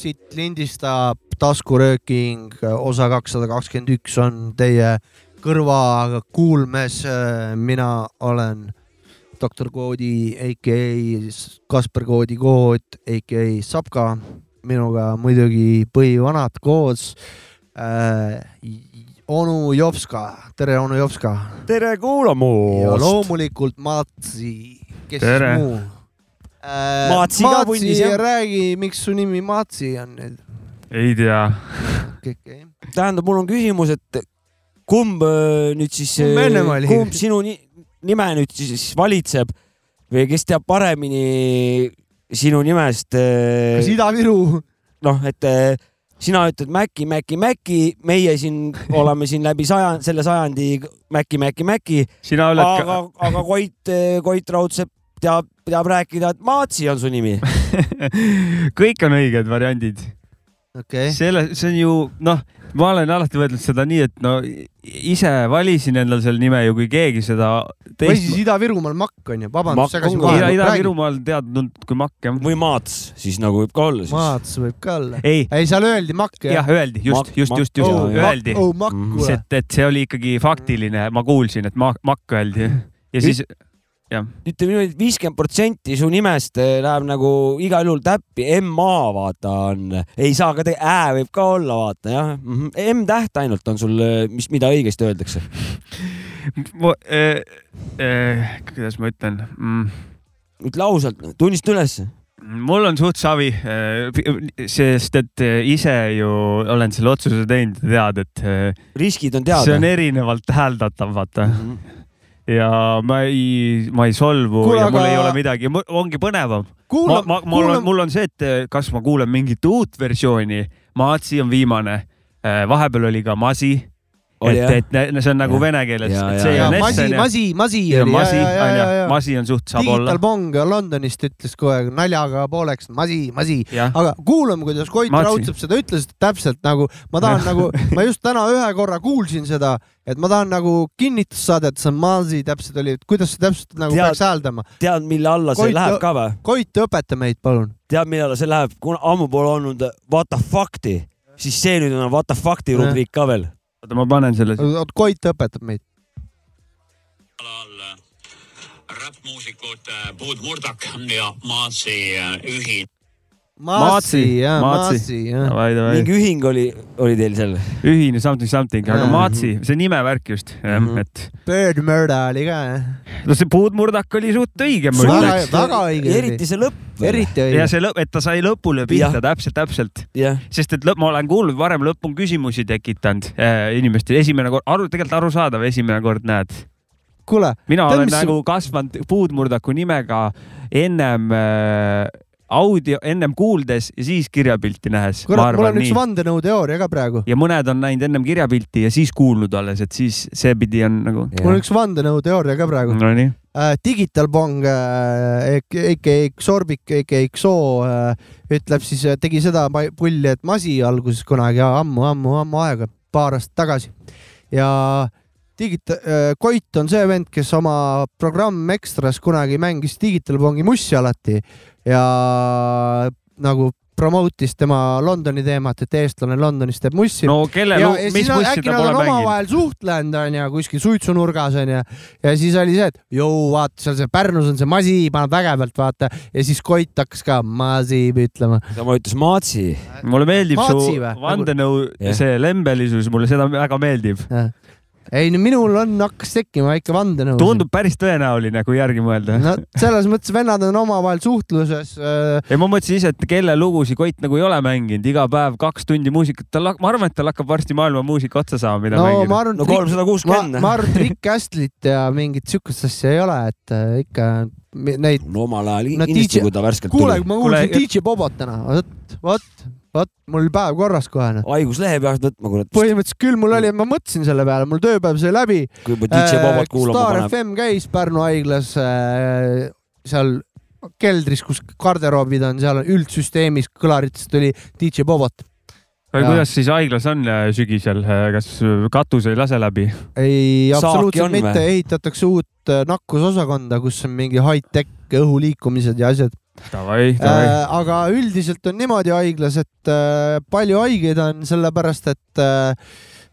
siit lindistab taskurööking osa kakssada kakskümmend üks on teie kõrvakuulmes. mina olen doktor Koodi, AKA Kasper Koodi Kood, AKA Sapka. minuga muidugi põhivanad koos äh,. onu Jopska, tere onu Jopska. tere kuulamast. ja loomulikult Matsi, kes Tere. siis muu äh, Maatsi ka pundis, jah. räägi, miks su nimi Matsi on nüüd? ei tea. tähendab, mul on küsimus, et kumb äh, nüüd siis, Kumb sinu ni nime nüüd siis valitseb või kes teab paremini sinu nimest? kas Ida-Viru? noh, et äh, sina ütled Mäkki, Mäkki, Mäkki, meie siin oleme siin läbi saja, selle sajandi Mäkki, Mäkki, Mäkki, sina oled aga, aga Koit, Koit Raudsepp teab, teab rääkida, et Maatsi on su nimi. ka, kõik on õiged variandid. okei okay., selle, see on ju noh, ma olen alati mõelnud seda nii, et no ise valisin endale selle nime ju, kui keegi seda või siis teist. Ida-Virumaal Makk on ju, vabandust, segasin vahele. Ida-Virumaal teada-tuntud kui Makk jah. või Maats siis nagu võib ka olla siis. Maats võib ka olla. ei, ei, seal öeldi Makk jah, öeldi just just, just, just Jaa, jaa. öeldi. oh et, et see oli ikkagi faktiline, ma kuulsin, et ma-, Makk öeldi ja siis ütleme niimoodi, et viiskümmend protsenti su nimest eh, läheb nagu igal juhul täppi, M-A vaata on, ei saa ka, Ä võib ka olla, vaata jah mm -hmm., M-täht ainult on sul, mis, mida õigesti öeldakse. ma, äh, äh, kuidas ma ütlen mm,, ütle ausalt, tunnista ülesse. mul on suht savi, sest et ise ju olen selle otsuse teinud tead, et riskid on see teada on. erinevalt hääldav, vaata Mhm. Ja ma ei, ma ei solvu Kuule, ja mul aga- ei ole midagi, ongi põnevam. ma, ma, mul kuula on, mul on see, et äh, kas ma kuulen mingit uut versiooni, Maatsi on viimane, vahepeal oli ka Masi, et, et ne- see on nagu Jah. vene keeles, Ja, ja, ja. Masi, ja Masi, Masi ja ja, Masi ja, ja, on ja, ju, ja. Masi on suht, saab olla Digital. Bong Londonist ütles aeg naljaga pooleks Masi, Masi. aga kuulame, kuidas Koit. Raudsepp seda ütles, täpselt nagu ma tahan nagu, ma just täna ühe korra kuulsin seda, et ma tahan nagu kinnitust saada, et see on Masi täpselt oli, et kuidas see täpselt nagu Tead- peaks hääldama. tead, mille alla see Koit- läheb ka või? Koit, õpeta meid, palun. tead, mille alla see läheb, kuna ammu pole olnud What the fuck'i, siis see nüüd on What the fuck'i rubriik ka veel. Oota ma panen selle. oot, Koit õpetab meid. all räppmuusikud äh, Puud Murdak ja Maatsi äh, ühine. Maatsi, jaa, Maatsi. Jah. davai, davai, mingi ühing oli, oli teil seal? ühine something something, aga. Maatsi, see nimevärk just mm. -hmm. et Bird Murder oli ka, jah. no see puudmurdak oli suht õige, Väga- väga õige eriti see lõpp. eriti ja õige. see lõpp, et ta sai lõpule pihta Jah. täpselt, täpselt, jah, sest et lõpp, ma olen kuulnud varem, lõpp on küsimusi tekitanud äh, inimestel, esimene kord, aru, tegelikult arusaadav, esimene kord näed. kuule, mina olen mis- nagu kasvanud puudmurdaku nimega ennem äh, audio, ennem kuuldes ja siis kirjapilti nähes. kurat, mul on üks vandenõuteooria ka praegu. ja mõned on näinud ennem kirjapilti ja siis kuulnud alles, et siis seepidi on nagu. mul on üks vandenõuteooria ka praegu. Nonii, äh, Digital Bong äh, AKA Xorbik AKA Xo äh, ütleb siis, tegi seda pulli, et Masi alguses kunagi ammu, ammu, ammu aega, paar aastat tagasi ja Digita- äh,, Koit on see vend, kes oma programm Extras kunagi mängis Digital Bongi mussi alati ja nagu promote'is tema Londoni teemat, et eestlane Londonis teeb mussi no kelle ja, ja mis äkki ta pole on mänginud? omavahel suhtlenud onju kuskil suitsunurgas onju ja siis oli see, et jõu vaata seal see Pärnus on see masi, paneb vägevalt vaata ja siis Koit hakkas ka masi ütlema. sama ütles Maatsi. mulle meeldib Maatsi su vandenõu Jah., see lembelisus, mulle seda väga meeldib. Ei no minul on, hakkas tekkima väike vandenõu. tundub päris tõenäoline, kui järgi mõelda. no selles mõttes vennad on omavahel suhtluses äh,. ja ma mõtlesin ise, et kelle lugusid Koit nagu ei ole mänginud, iga päev kaks tundi muusikat, tal, ma arvan, et tal hakkab varsti maailma muusika otsa saama, mida no mängida ma arvan, no kolmsada ma, kuuskümmend. ma arvan, et Rick Astlit ja mingit siukest asja ei ole, et äh, ikka neid. no omal ajal No kindlasti, kui ta värskelt kuule, tuli. ma Kuule, kuulsin DJ Bobot täna, vot, vot, vot mul päev korras kohe noh. haiguslehe peaks võtma, kurat. põhimõtteliselt küll mul oli, ma mõtlesin selle peale, mul tööpäev sai läbi. kui juba DJ Bobot kuulama Star paneb. FM käis Pärnu haiglas äh, seal keldris, kus garderoobid on, seal üldsüsteemis kõlaritest tuli DJ Bobot. aga kuidas siis haiglas on äh, sügisel, kas katus ei lase läbi? ei, absoluutselt on mitte, ehitatakse uut äh, nakkusosakonda, kus on mingi high-tech õhu liikumised ja asjad. Davai, davai. aga üldiselt on niimoodi haiglas, et äh, palju haigeid on sellepärast, et äh,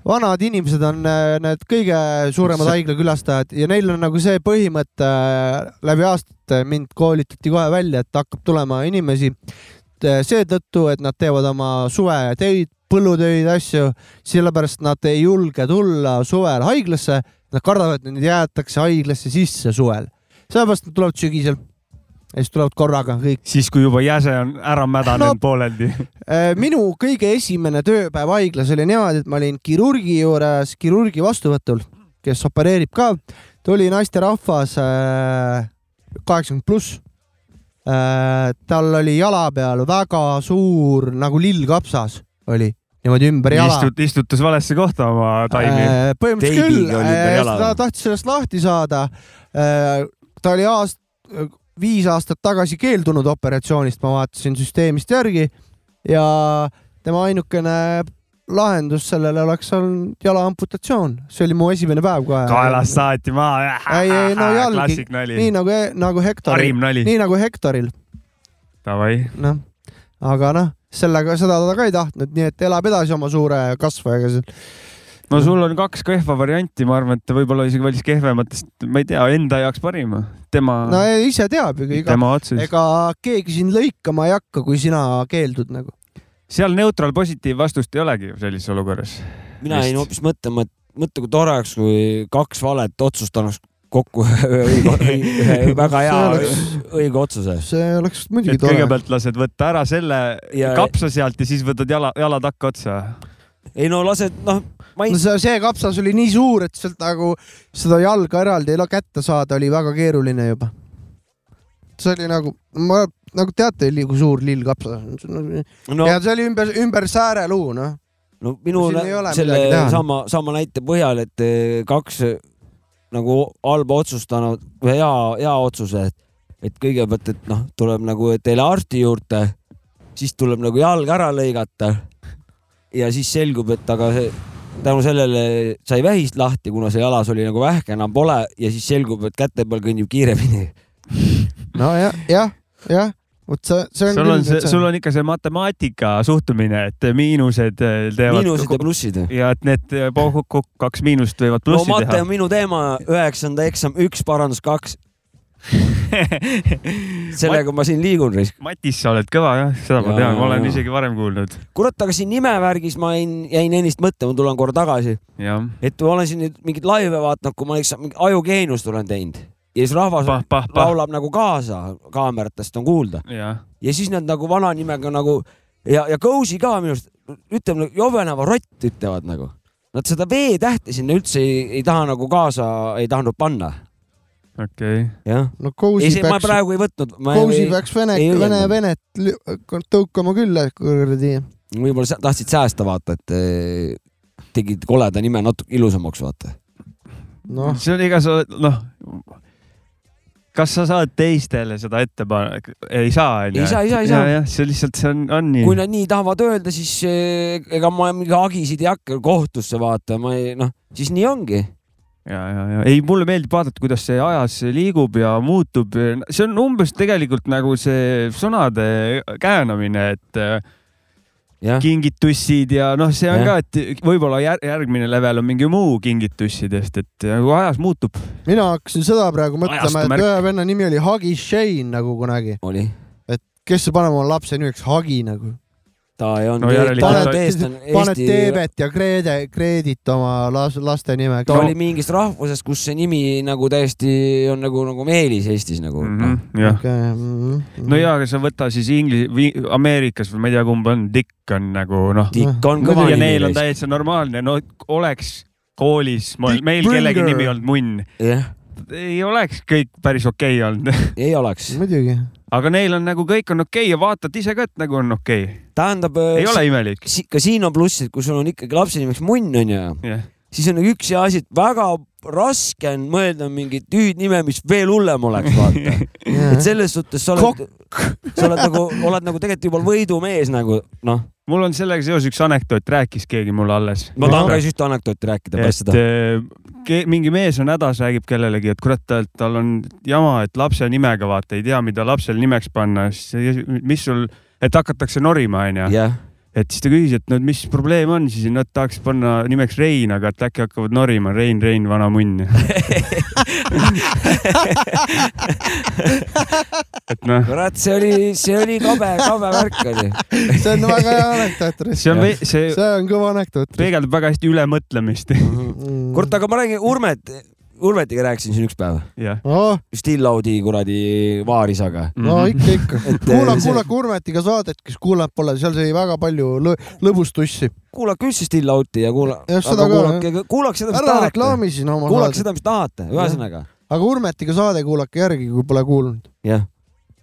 vanad inimesed on äh, need kõige suuremad See- haiglakülastajad ja neil on nagu see põhimõte äh, läbi aastate mind koolitati kohe välja, et hakkab tulema inimesi äh, seetõttu, et nad teevad oma suvetöid, põllutöid, asju, sellepärast nad ei julge tulla suvel haiglasse. Nad kardavad, et neid jäetakse haiglasse sisse suvel, sellepärast nad tulevad sügisel ja siis tulevad korraga kõik. siis, kui juba jäse on ära mädanenud No- pooleldi. Äh, minu kõige esimene tööpäev haiglas oli niimoodi, et ma olin kirurgi juures, kirurgi vastuvõtul, kes opereerib ka. tuli naisterahvas kaheksakümmend pluss. tal oli jala peal väga suur nagu lillkapsas oli niimoodi ümber jala. Istut, istutas valesse kohta oma taimi. Äh, põhimõtteliselt küll Teibiga oli jala ta tahtis sellest lahti saada. ta oli aast-, viis aastat tagasi keeldunud operatsioonist, ma vaatasin süsteemist järgi ja tema ainukene lahendus sellele oleks olnud jala amputatsioon, see oli mu esimene päev kohe. kaelast saati maha. ei, ei no jalgi, nii. nagu, nagu Hektoril, nii nagu Hektoril, noh, aga noh, sellega seda ta ka ei tahtnud, nii et elab edasi oma suure kasvajaga seal. No sul on kaks kehva varianti, ma arvan, et võib-olla isegi valis kehvematest, ma ei tea, enda jaoks parima. tema no ise teab ju, ega tema otsus. ega keegi sind lõikama ei hakka, kui sina keeldud nagu. seal neutral positiiv vastust ei olegi ju sellises olukorras. mina jäin hoopis mõtlema, et mõtle, kui tore oleks, kui kaks valet otsustanud kokku ühe väga hea oleks- õige otsuse. see oleks muidugi et tore. kõigepealt lased võtta ära selle Ja- kapsa sealt ja siis võtad jala, jala takka otsa. ei no lased, noh, ei no, see, see kapsas oli nii suur, et sealt nagu seda jalga eraldi ei kätte saada, oli väga keeruline juba. see oli nagu, ma nagu teate, kui suur lill kapsas on? no, ja see oli ümber, ümber sääreluu, noh. no minu siin ei ole selle sama, sama näite põhjal, et eh, kaks eh, nagu halba otsustanud või hea, hea otsuse, et, et kõigepealt, et noh, tuleb nagu teile arsti juurde, siis tuleb nagu jalg ära lõigata. ja siis selgub, et aga see tänu sellele sai vähist lahti, kuna see jalas oli nagu vähk enam pole ja siis selgub, et käte peal kõnnib kiiremini. nojah, jah, jah, vot see, see on sul on see, sul on ikka see matemaatika suhtumine, et miinused eh, teevad. miinused ja plussid. ja et need eh, kokku kaks miinust võivad no plussi mate teha on minu teema, üheksanda eksam, üks parandus kaks, sellega ma siin liigun risk. Matis, sa oled kõva jah, seda ma tean, ma olen jaa. isegi varem kuulnud. kurat, aga siin nimevärgis ma jäin, jäin ennist mõtlema, tulen korra tagasi, et ma olen siin nüüd mingeid laive vaadanud, kui ma mingi ajugeeniust olen teinud ja siis rahvas pah, pah, pah, laulab nagu kaasa, kaameratest on kuulda ja siis nad nagu vana nimega nagu ja, ja Kõusi ka minu arust, ütleme jobeneva rott ütlevad nagu. Nad seda V-tähte sinna üldse ei, ei taha nagu kaasa, ei tahtnud panna, okei okay.. jah. no ei, Kousi see ma peaks, praegu ei võtnud. Kousi peaks vene ei, vene, venet tõukama küll, kuradi. võib-olla sa- tahtsid säästa, vaata, et eh, tegid koleda nime natuke ilusamaks, vaata. noh, see on iga, sa oled, noh, kas sa saad teistele seda ette panna? ei saa, onju. Ei saa, ei saa, ei saa. see lihtsalt, see on, on nii kui. nad nii tahavad öelda, siis eh, ega ma mingi hagisid ei hakka kohtusse vaata, ma ei noh, siis nii ongi. ja, ja, ja ei, mulle meeldib vaadata, kuidas see ajas liigub ja muutub. see on umbes tegelikult nagu see sõnade käänamine, et äh, jah, kingitussid ja noh, see on Jah. ka, et võib-olla jär, järgmine level on mingi muu kingitussidest, et nagu ajas muutub. mina hakkasin seda praegu mõtlema, et ühe venna nimi oli Hagi Shane nagu kunagi, oli. kes see paneb oma lapse nimeks Hagi nagu. Ta ei olnud No järelikult ta ta- paned Eesti, Teebet ja Kreede, Kreedit oma las, laste nimeks ta oli mingist rahvusest, kus see nimi nagu täiesti on nagu, nagu Meelis Eestis nagu mm. -hmm. Jah, okay.. mm, no ja, aga sa võta siis Ingli-, Ameerikas või ma ei tea, kumb on, Dick on nagu noh, Dick on kõva ja nimi neil on täitsa normaalne, no oleks koolis, meil kellegi nimi olnud munn, jah, ei oleks kõik päris okei okay olnud, ei oleks. muidugi. Aga neil on nagu kõik on okei okay ja vaatad ise ka, et nagu on okei okay., tähendab, ei ole imelik. ka siin on pluss, et kui sul on ikkagi lapse nimeks Munn onju, jah, siis on nagu üks hea asi, et väga raske on mõelda mingit hüüdnime, mis veel hullem oleks, vaata. et selles suhtes sa oled, sa oled nagu, oled nagu tegelikult juba võidumees nagu noh, mul on sellega seoses üks anekdoot, rääkis keegi mulle alles. ma tahan ka ühte anekdooti rääkida pärast seda. Mingi mees on hädas, räägib kellelegi, et kurat, tal on jama, et lapse nimega vaata ei tea, mida lapsele nimeks panna, siis mis sul, et hakatakse norima, onju. Et siis ta küsis, et no mis probleem on siis, nad tahaks panna nimeks Rein, aga et äkki hakkavad norima Rein, Rein, vana munn. et noh, kurat, see oli, see oli kabe, kabe värk oli. see on väga hea anekdoot, see on, see see on kõva anekdoot. peegeldab väga hästi ülemõtlemist. Mm. kurat, aga ma räägin Urmet, Urmetiga rääkisin siin üks päev, jah, no, Still Audi kuradi vaarisaga. no Mhm. ikka, ikka. Et, kuulake, see- kuulake Urmetiga saadet, kes kuulanud pole, seal sai väga palju lõ lõbust tussi. kuulake üldse Still Outi ja kuula, kuulake, kuulake seda, mis ära tahate. reklaami siin oma kuulake seda, mis tahate, ühesõnaga aga Urmetiga saade kuulake järgi, kui pole kuulnud. jah,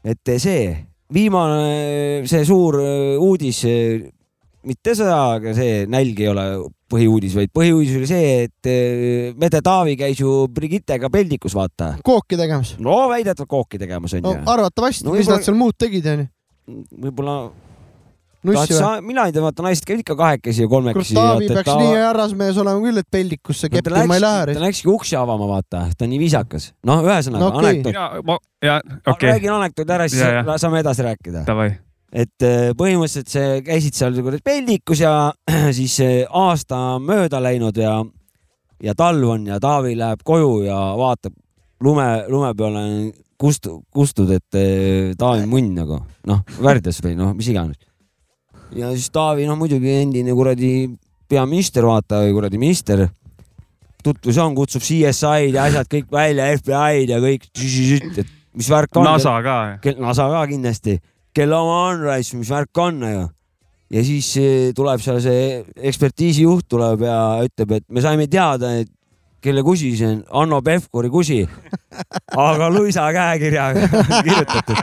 et see viimane, see suur äh, uudis, mitte sõda, aga see nälg ei ole põhiuudis, vaid põhiuudis oli see, et äh, Mede Taavi käis ju Brigittega peldikus, vaata. kooki tegemas. no väidetavalt kooki tegemas no onju. arvatavasti No no,, mis nad seal muud tegid, onju. võib-olla nussi või? mina ei tea, vaata naised käivad ikka kahekesi ja kolmekesi. Taavi peaks nii härrasmees olema küll, et peldikusse ta keppima ei läks, lähe ta. läkski uksi avama, vaata, ta on nii viisakas. noh, ühesõnaga No no, okei. anekdoot mina, ma, ja okei okay., räägin anekdoodi ära, siis Ja, ja, ja. saame edasi rääkida. davai. Et äh, põhimõtteliselt see käisid seal kuradi peldikus ja siis äh, aasta on mööda läinud ja, ja talv on ja Taavi läheb koju ja vaatab lume, lume peale on kustu, kustud, et äh, Taavi munn nagu noh, värdjas või noh, mis iganes. ja siis Taavi, noh muidugi endine kuradi peaminister, vaata või kuradi minister. tutvus on, kutsub CSI-d ja asjad kõik välja, FBI-d ja kõik, et mis värk on. NASA ka. NASA ka kindlasti, kelle oma on raisk, mis värk on ju. ja siis eh, tuleb seal see ekspertiisijuht tuleb ja ütleb, et me saime teada, et kelle kusi see on, Hanno Pevkuri kusi. aga luisa käekirjaga kirjutatud.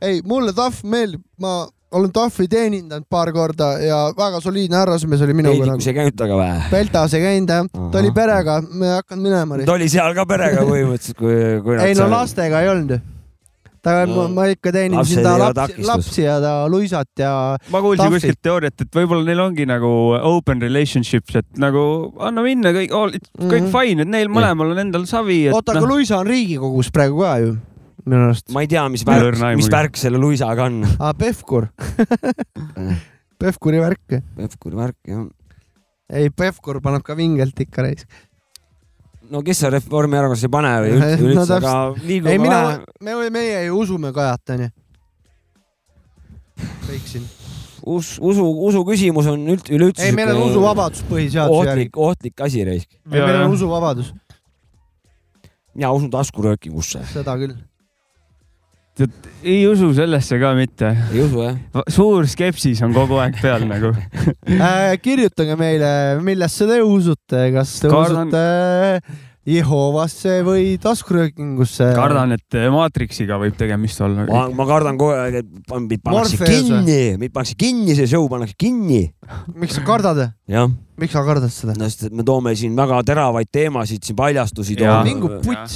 ei, mulle Tahv meeldib, ma olen Tahvi teenindanud paar korda ja väga soliidne härrasmees oli minuga peldikus nagu. ei käinud taga või? Peltas ei käinud jah, ta oli perega, me ei hakanud minema. ta oli seal ka perega põhimõtteliselt, kui, kui ei no lastega ei olnud ju. ta No, no,, ma ikka teenisin ta lapsi, lapsi ja ta luisat ja ma kuulsin Tahvi. kuskilt teooriat, et võib-olla neil ongi nagu open relationships, et nagu anna minna kõik, kõik Mhm. fine, et neil mõlemal on endal savi, et oota, aga noh, Luisa on Riigikogus praegu ka ju, minu arust. ma ei tea, mis värk mis värk selle luisaga on. aa, Pevkur. Pevkuri värk. Pevkuri värk jah. ei, Pevkur paneb ka vingelt ikka reis. no kes seal Reformierakonnas ei pane või No üldse, üldse, aga liigume ei, mina me, meie ju usume Kajat, onju. kõik siin. us-, usu, usu küsimus on üld-, üleüldse. ei, meil on usuvabadus põhiseaduse järgi. ohtlik, ohtlik asi raisk. meil on usuvabadus, mina usun taskuröökingusse. seda küll. Ei usu sellesse ka mitte. ei usu jah? suur skepsis on kogu aeg peal nagu. Äh, kirjutage meile, millesse te usute, kas te Kardan- usute Jehovasse või taskuröökingusse. kardan, et Matrixiga võib tegemist olla. ma, ma kardan kogu aeg, et mind pannakse kinni, mind pannakse kinni, see show pannakse kinni. miks sa kardad? jah, miks sa kardad seda? no sest et me toome siin väga teravaid teemasid, siin paljastusi toome.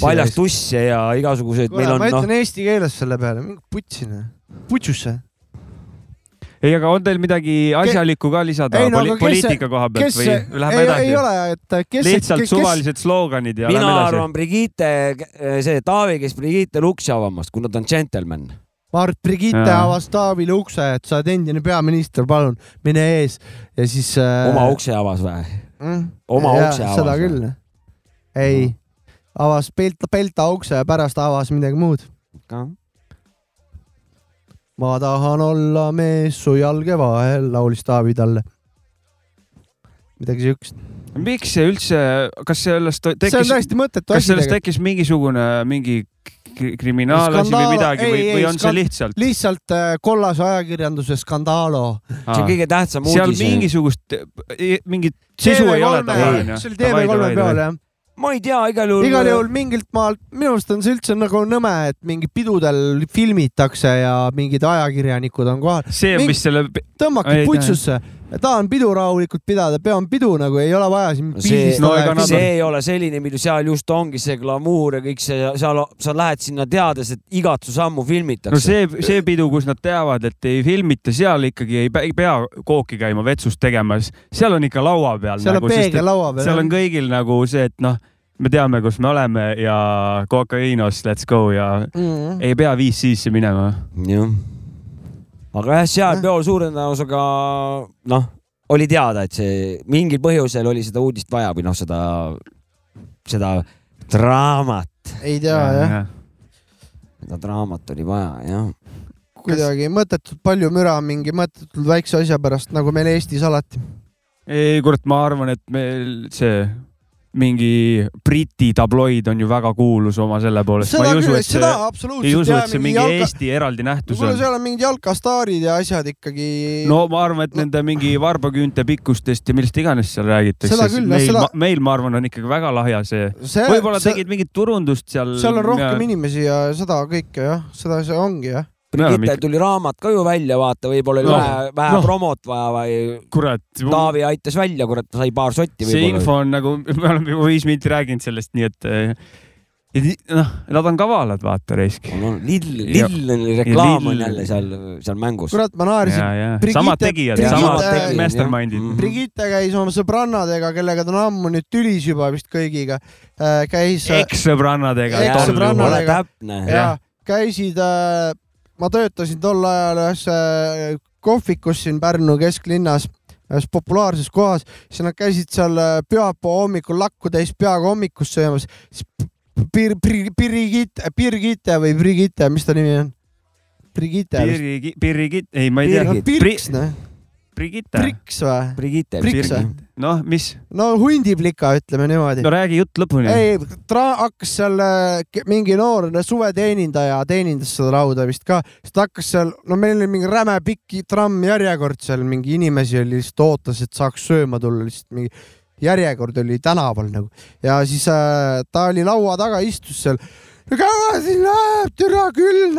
paljastusse ja igasuguseid, kuule, meil on ma noh, ütlen eesti keeles selle peale, mingu putsina. putsusse. ei, aga on teil midagi asjalikku ka lisada Ei, no poli poliitika koha pealt kes või see, läheme ei, edasi ei? ole, et kes lihtsalt kes, suvalised sloganid ja mina lähme edasi. arvan Brigitte, see Taavi käis Brigitte luksi avamas, kuna ta on džentelmen. ma arvan, et Brigitte Jaa. avas Taavile ukse, et sa oled endine peaminister, palun mine ees ja siis äh,. oma ukse avas või? mm,. oma Jaa, ukse avas seda küll. ei, avas pelta, pelta ukse ja pärast avas midagi muud. Ma tahan olla mees su jalge vahel, laulis Taavi talle. midagi siukest. miks see üldse, kas sellest see on tekkis, täiesti mõttetu kas asi sellest tegelikult. tekkis mingisugune mingi kri- kriminaalasi või midagi või ei,, või ei, on see lihtsalt? lihtsalt äh, kollase ajakirjanduse skandaalo. see on kõige tähtsam seal uudis. mingisugust, mingit sisu ei ole taga see oli TV3 peal jah. Ma ei tea, igal juhul. igal juhul mingilt maalt, minu arust on see üldse nagu nõme, et mingi pidudel filmitakse ja mingid ajakirjanikud on kohal. see, Mingi- mis selle, tõmmake putsusse, tahan pidu rahulikult pidada, pean pidu nagu, ei ole vaja siin see pildistada no nad see on- ei ole selline, mida seal just ongi see glamuur ja kõik see, seal sa lähed sinna teades, et igat su sammu filmitakse. no see, see pidu, kus nad teavad, et ei filmita, seal ikkagi ei pea- ei pea kooki käima vetsust tegemas, seal on ikka laua peal. seal on peegel laua peal. seal on kõigil nagu see, et noh, me teame, kus me oleme ja kokaiinos, let's go ja mm.. ei pea viis sisse minema. jah. aga jah, seal peol suure tõenäosusega noh, oli teada, et see mingil põhjusel oli seda uudist vaja või noh, seda, seda draamat, ei tea jah, seda draamat oli vaja jah. kuidagi mõttetult palju müra mingi mõttetult väikse asja pärast, nagu meil Eestis alati. ei, kurat, ma arvan, et meil see mingi Briti tabloid on ju väga kuulus oma selle poolest. ma ei usu, et see, ei usu, et see mingi jalka... Eesti eraldi nähtus on. seal on mingid jalkastaarid ja asjad ikkagi. no ma arvan, et nende mingi varbaküünte pikkustest ja millest iganes seal räägitakse meil seda-, meil, ma arvan, on ikkagi väga lahja see. see, võib-olla see, tegid mingit turundust seal. seal on rohkem inimesi ja seda kõike jah, seda see ongi jah. Brigitte tuli raamat ka ju välja, vaata, võib-olla oli No, vähe, vähe no. promot vaja või kurat, Taavi aitas välja, kurat, sai paar sotti see info on nagu, me oleme juba viis minti rääkinud sellest, nii et eh, noh, nad on kavalad, vaata raisk. Lill, Ja- Lill oli reklaam Lill- on jälle seal, seal mängus. kurat, ma naersin. samad tegijad, samad mastermind'id jah.. Brigitte käis oma sõbrannadega, kellega ta on ammu nüüd tülis juba vist kõigiga, käis ekssõbrannadega. Eks-sõbrannadega. ole täpne. Ma töötasin tol ajal ühes äh, kohvikus siin Pärnu kesklinnas, ühes populaarses kohas, siis nad käisid seal äh, pühapäeva hommikul lakku täis peaga hommikust söömas. siis Pir-, Pir-, Birgitte, Birgitte või Brigitte, mis ta nimi on? Brigitte. Birgi, Birgit, ei, ma ei tea. Pirks, noh. Brigitte. Priks või? Brigitte. Priks või? noh, mis? no hundiplika, ütleme niimoodi no räägi jutt lõpuni. ei, hakkas seal äh, mingi noor suveteenindaja teenindas seda lauda vist ka, siis ta hakkas seal, no meil oli mingi räme pikk trammjärjekord seal, mingi inimesi oli lihtsalt ootas, et saaks sööma tulla, lihtsalt mingi järjekord oli tänaval nagu ja siis äh, ta oli laua taga, istus seal. Kaua siin läheb, türa küll,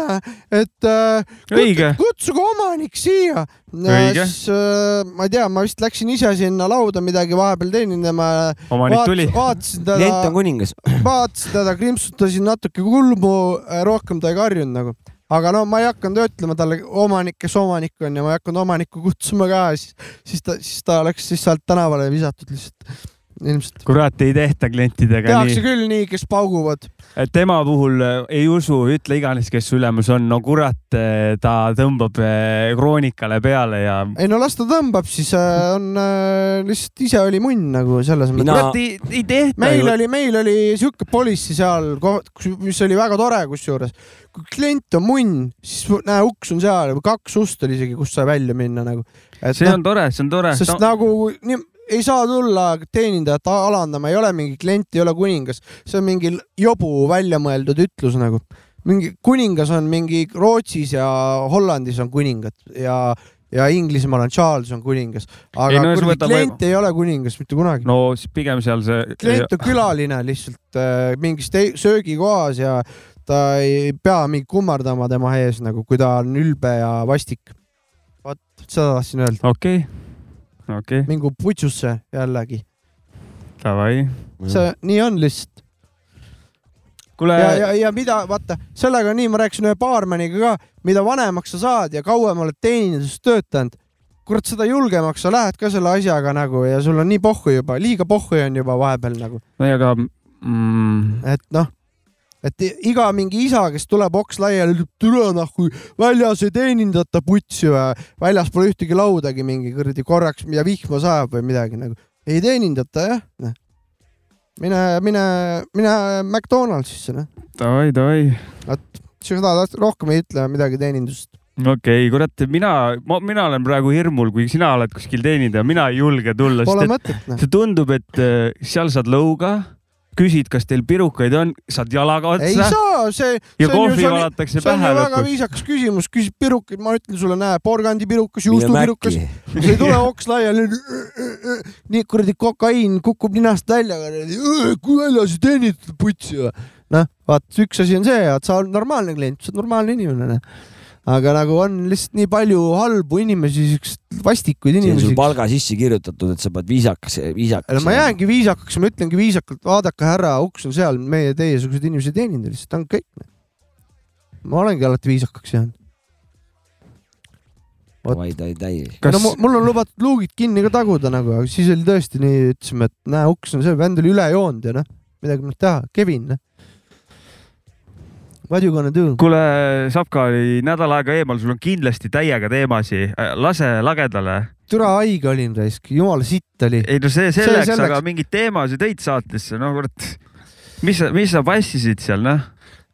et äh, õige, kutsuge omanik siia. Siis äh, ma ei tea, ma vist läksin ise sinna lauda midagi vahepeal teenindama. omanik tuli. vaatasin klient teda on, kuningas. vaatasin teda, krimpsutasin natuke kulmu, rohkem ta ei karjunud nagu. aga no ma ei hakanud ütlema talle omanik, kes omanik on ja ma ei hakanud omanikku kutsuma ka, siis, siis ta, siis ta läks siis sealt tänavale visatud lihtsalt ilmselt. kurat, ei tehta klientidega tehakse nii. küll nii, kes pauguvad. tema puhul äh, ei usu, ütle iganes, kes su ülemus on, no kurat, ta tõmbab äh, kroonikale peale ja. ei no las ta tõmbab, siis äh, on äh, lihtsalt ise oli munn nagu selles mõttes Mina- kurat, ei, ei tehta meil ju. oli, meil oli sihuke politsei seal, mis oli väga tore, kusjuures kui klient on munn, siis näe, uks on seal, kaks ust oli isegi, kust sai välja minna nagu. see on tore, see on tore. sest no, nagu nii, ei saa tulla teenindajat alandama, ei ole mingi klient, ei ole kuningas, see on mingi jobu välja mõeldud ütlus nagu. mingi kuningas on mingi Rootsis ja Hollandis on kuningad ja, ja Inglismaal on Charles on kuningas, aga Ei, no klient ei ole kuningas mitte kunagi no,. siis pigem seal see. klient on külaline lihtsalt äh, mingis söögikohas ja ta ei pea mingi kummardama tema ees nagu, kui ta on ülbe ja vastik. vot seda tahtsin öelda, okei, okei, mingu putsusse jällegi, davai. see nii on lihtsalt. Kuule ja, ja, ja mida, vaata, sellega on nii, ma rääkisin ühe baarmaniga ka, mida vanemaks sa saad ja kauem oled teeninduses töötanud, kurat, seda julgemaks sa lähed ka selle asjaga nagu ja sul on nii pohhu juba, liiga pohhu on juba vahepeal nagu, no aga mm, et noh, et iga mingi isa, kes tuleb oks laiali, ütleb türa nahku, väljas ei teenindata putsi või väljas pole ühtegi laudagi mingi kuradi korraks ja vihma sajab või midagi nagu, ei teenindata jah, noh. mine, mine, mine McDonaldsisse noh, davai, davai. seda rohkem ei ütle midagi teenindusest. okei okay,, kurat, mina, mina olen praegu hirmul, kui sina oled kuskil teenindaja, mina ei julge tulla, Pole mõtet noh. see tundub, et äh, seal saad lõuga, küsid, kas teil pirukaid on, saad jalaga ei otsa saa, see, ja see kohvi see on- valatakse see on pähe ju väga viisakas küsimus, küsid pirukaid, ma ütlen sulle, näe, porgandipirukas, juustupirukas, sa ei tule oks laiali, nii kuradi kokaiin kukub ninast välja, kui väljas ei teenindada putsi või. noh, vaat üks asi on see, et sa oled normaalne klient, sa oled normaalne inimene. Aga nagu on lihtsalt nii palju halbu inimesi, siukseid vastikuid see on sul inimesi. palga sisse kirjutatud, et sa pead viisakas, viisakas. ma jäängi viisakaks, ma ütlengi viisakalt, vaadake härra, uks on seal, meie teiesugused inimesed ei teeninda lihtsalt, on kõik. ma olengi alati viisakaks jäänud. vaid, vaid. no mu- mul on lubatud luugid kinni ka taguda nagu, aga siis oli tõesti nii, ütlesime, et näe, uks on see, vend oli üle joonud ja noh, midagi pole teha, Kevin, noh. What you gonna do? kuule, Sapka oli nädal aega eemal, sul on kindlasti täiega teemasid, lase lagedale. türa haige olin raisk, jumala sitt oli. ei no see selleks, selleks. aga mingeid teemasid tõid saatesse, no kurat. mis sa, mis sa passisid seal, noh?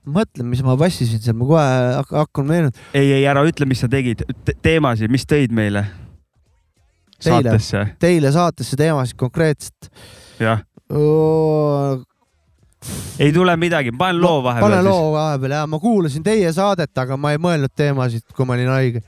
mõtlen, mis ma passisin seal, ma kohe hak- hakkan meenutama. ei, ei ära ütle, mis sa tegid, teemasid, mis tõid meile Teile? saatesse, Teile saatesse teemasid konkreetselt. jah. Ei tule midagi, panen loo pane vahepeal siis. loo vahepeal ja ma kuulasin teie saadet, aga ma ei mõelnud teemasid, kui ma olin haige.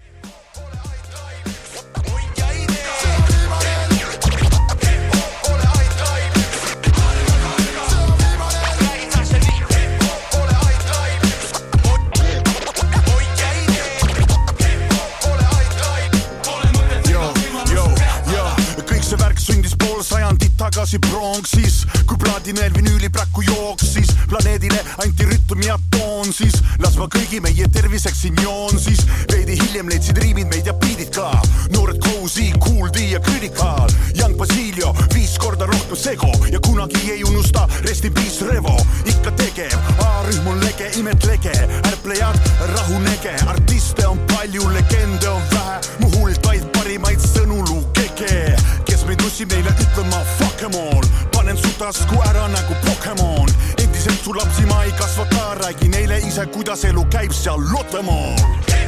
Tagasi pronksis, kui plaadineel vinüüli praku jooksis, planeedile anti rütm ja toon siis, las ma kõigi meie terviseks siin joon siis, veidi hiljem leidsid riimid meid ja biidid ka, noored Cozy, Kool D ja Critical, Young Basilio, viis korda rohkem segu ja kunagi ei unusta, rest in peace Revo, ikka tegev, A-rühm on lege, imetlege, ärplejad rahunege, artiste on palju, legende on vähe, mu huld vaid parimaid sõnu lugege, nussib neile ütlema fuck em all, panen su tasku ära nagu Pokemon, endiselt su lapsi ma ei kasvata, räägi neile ise, kuidas elu käib seal Lottemaal.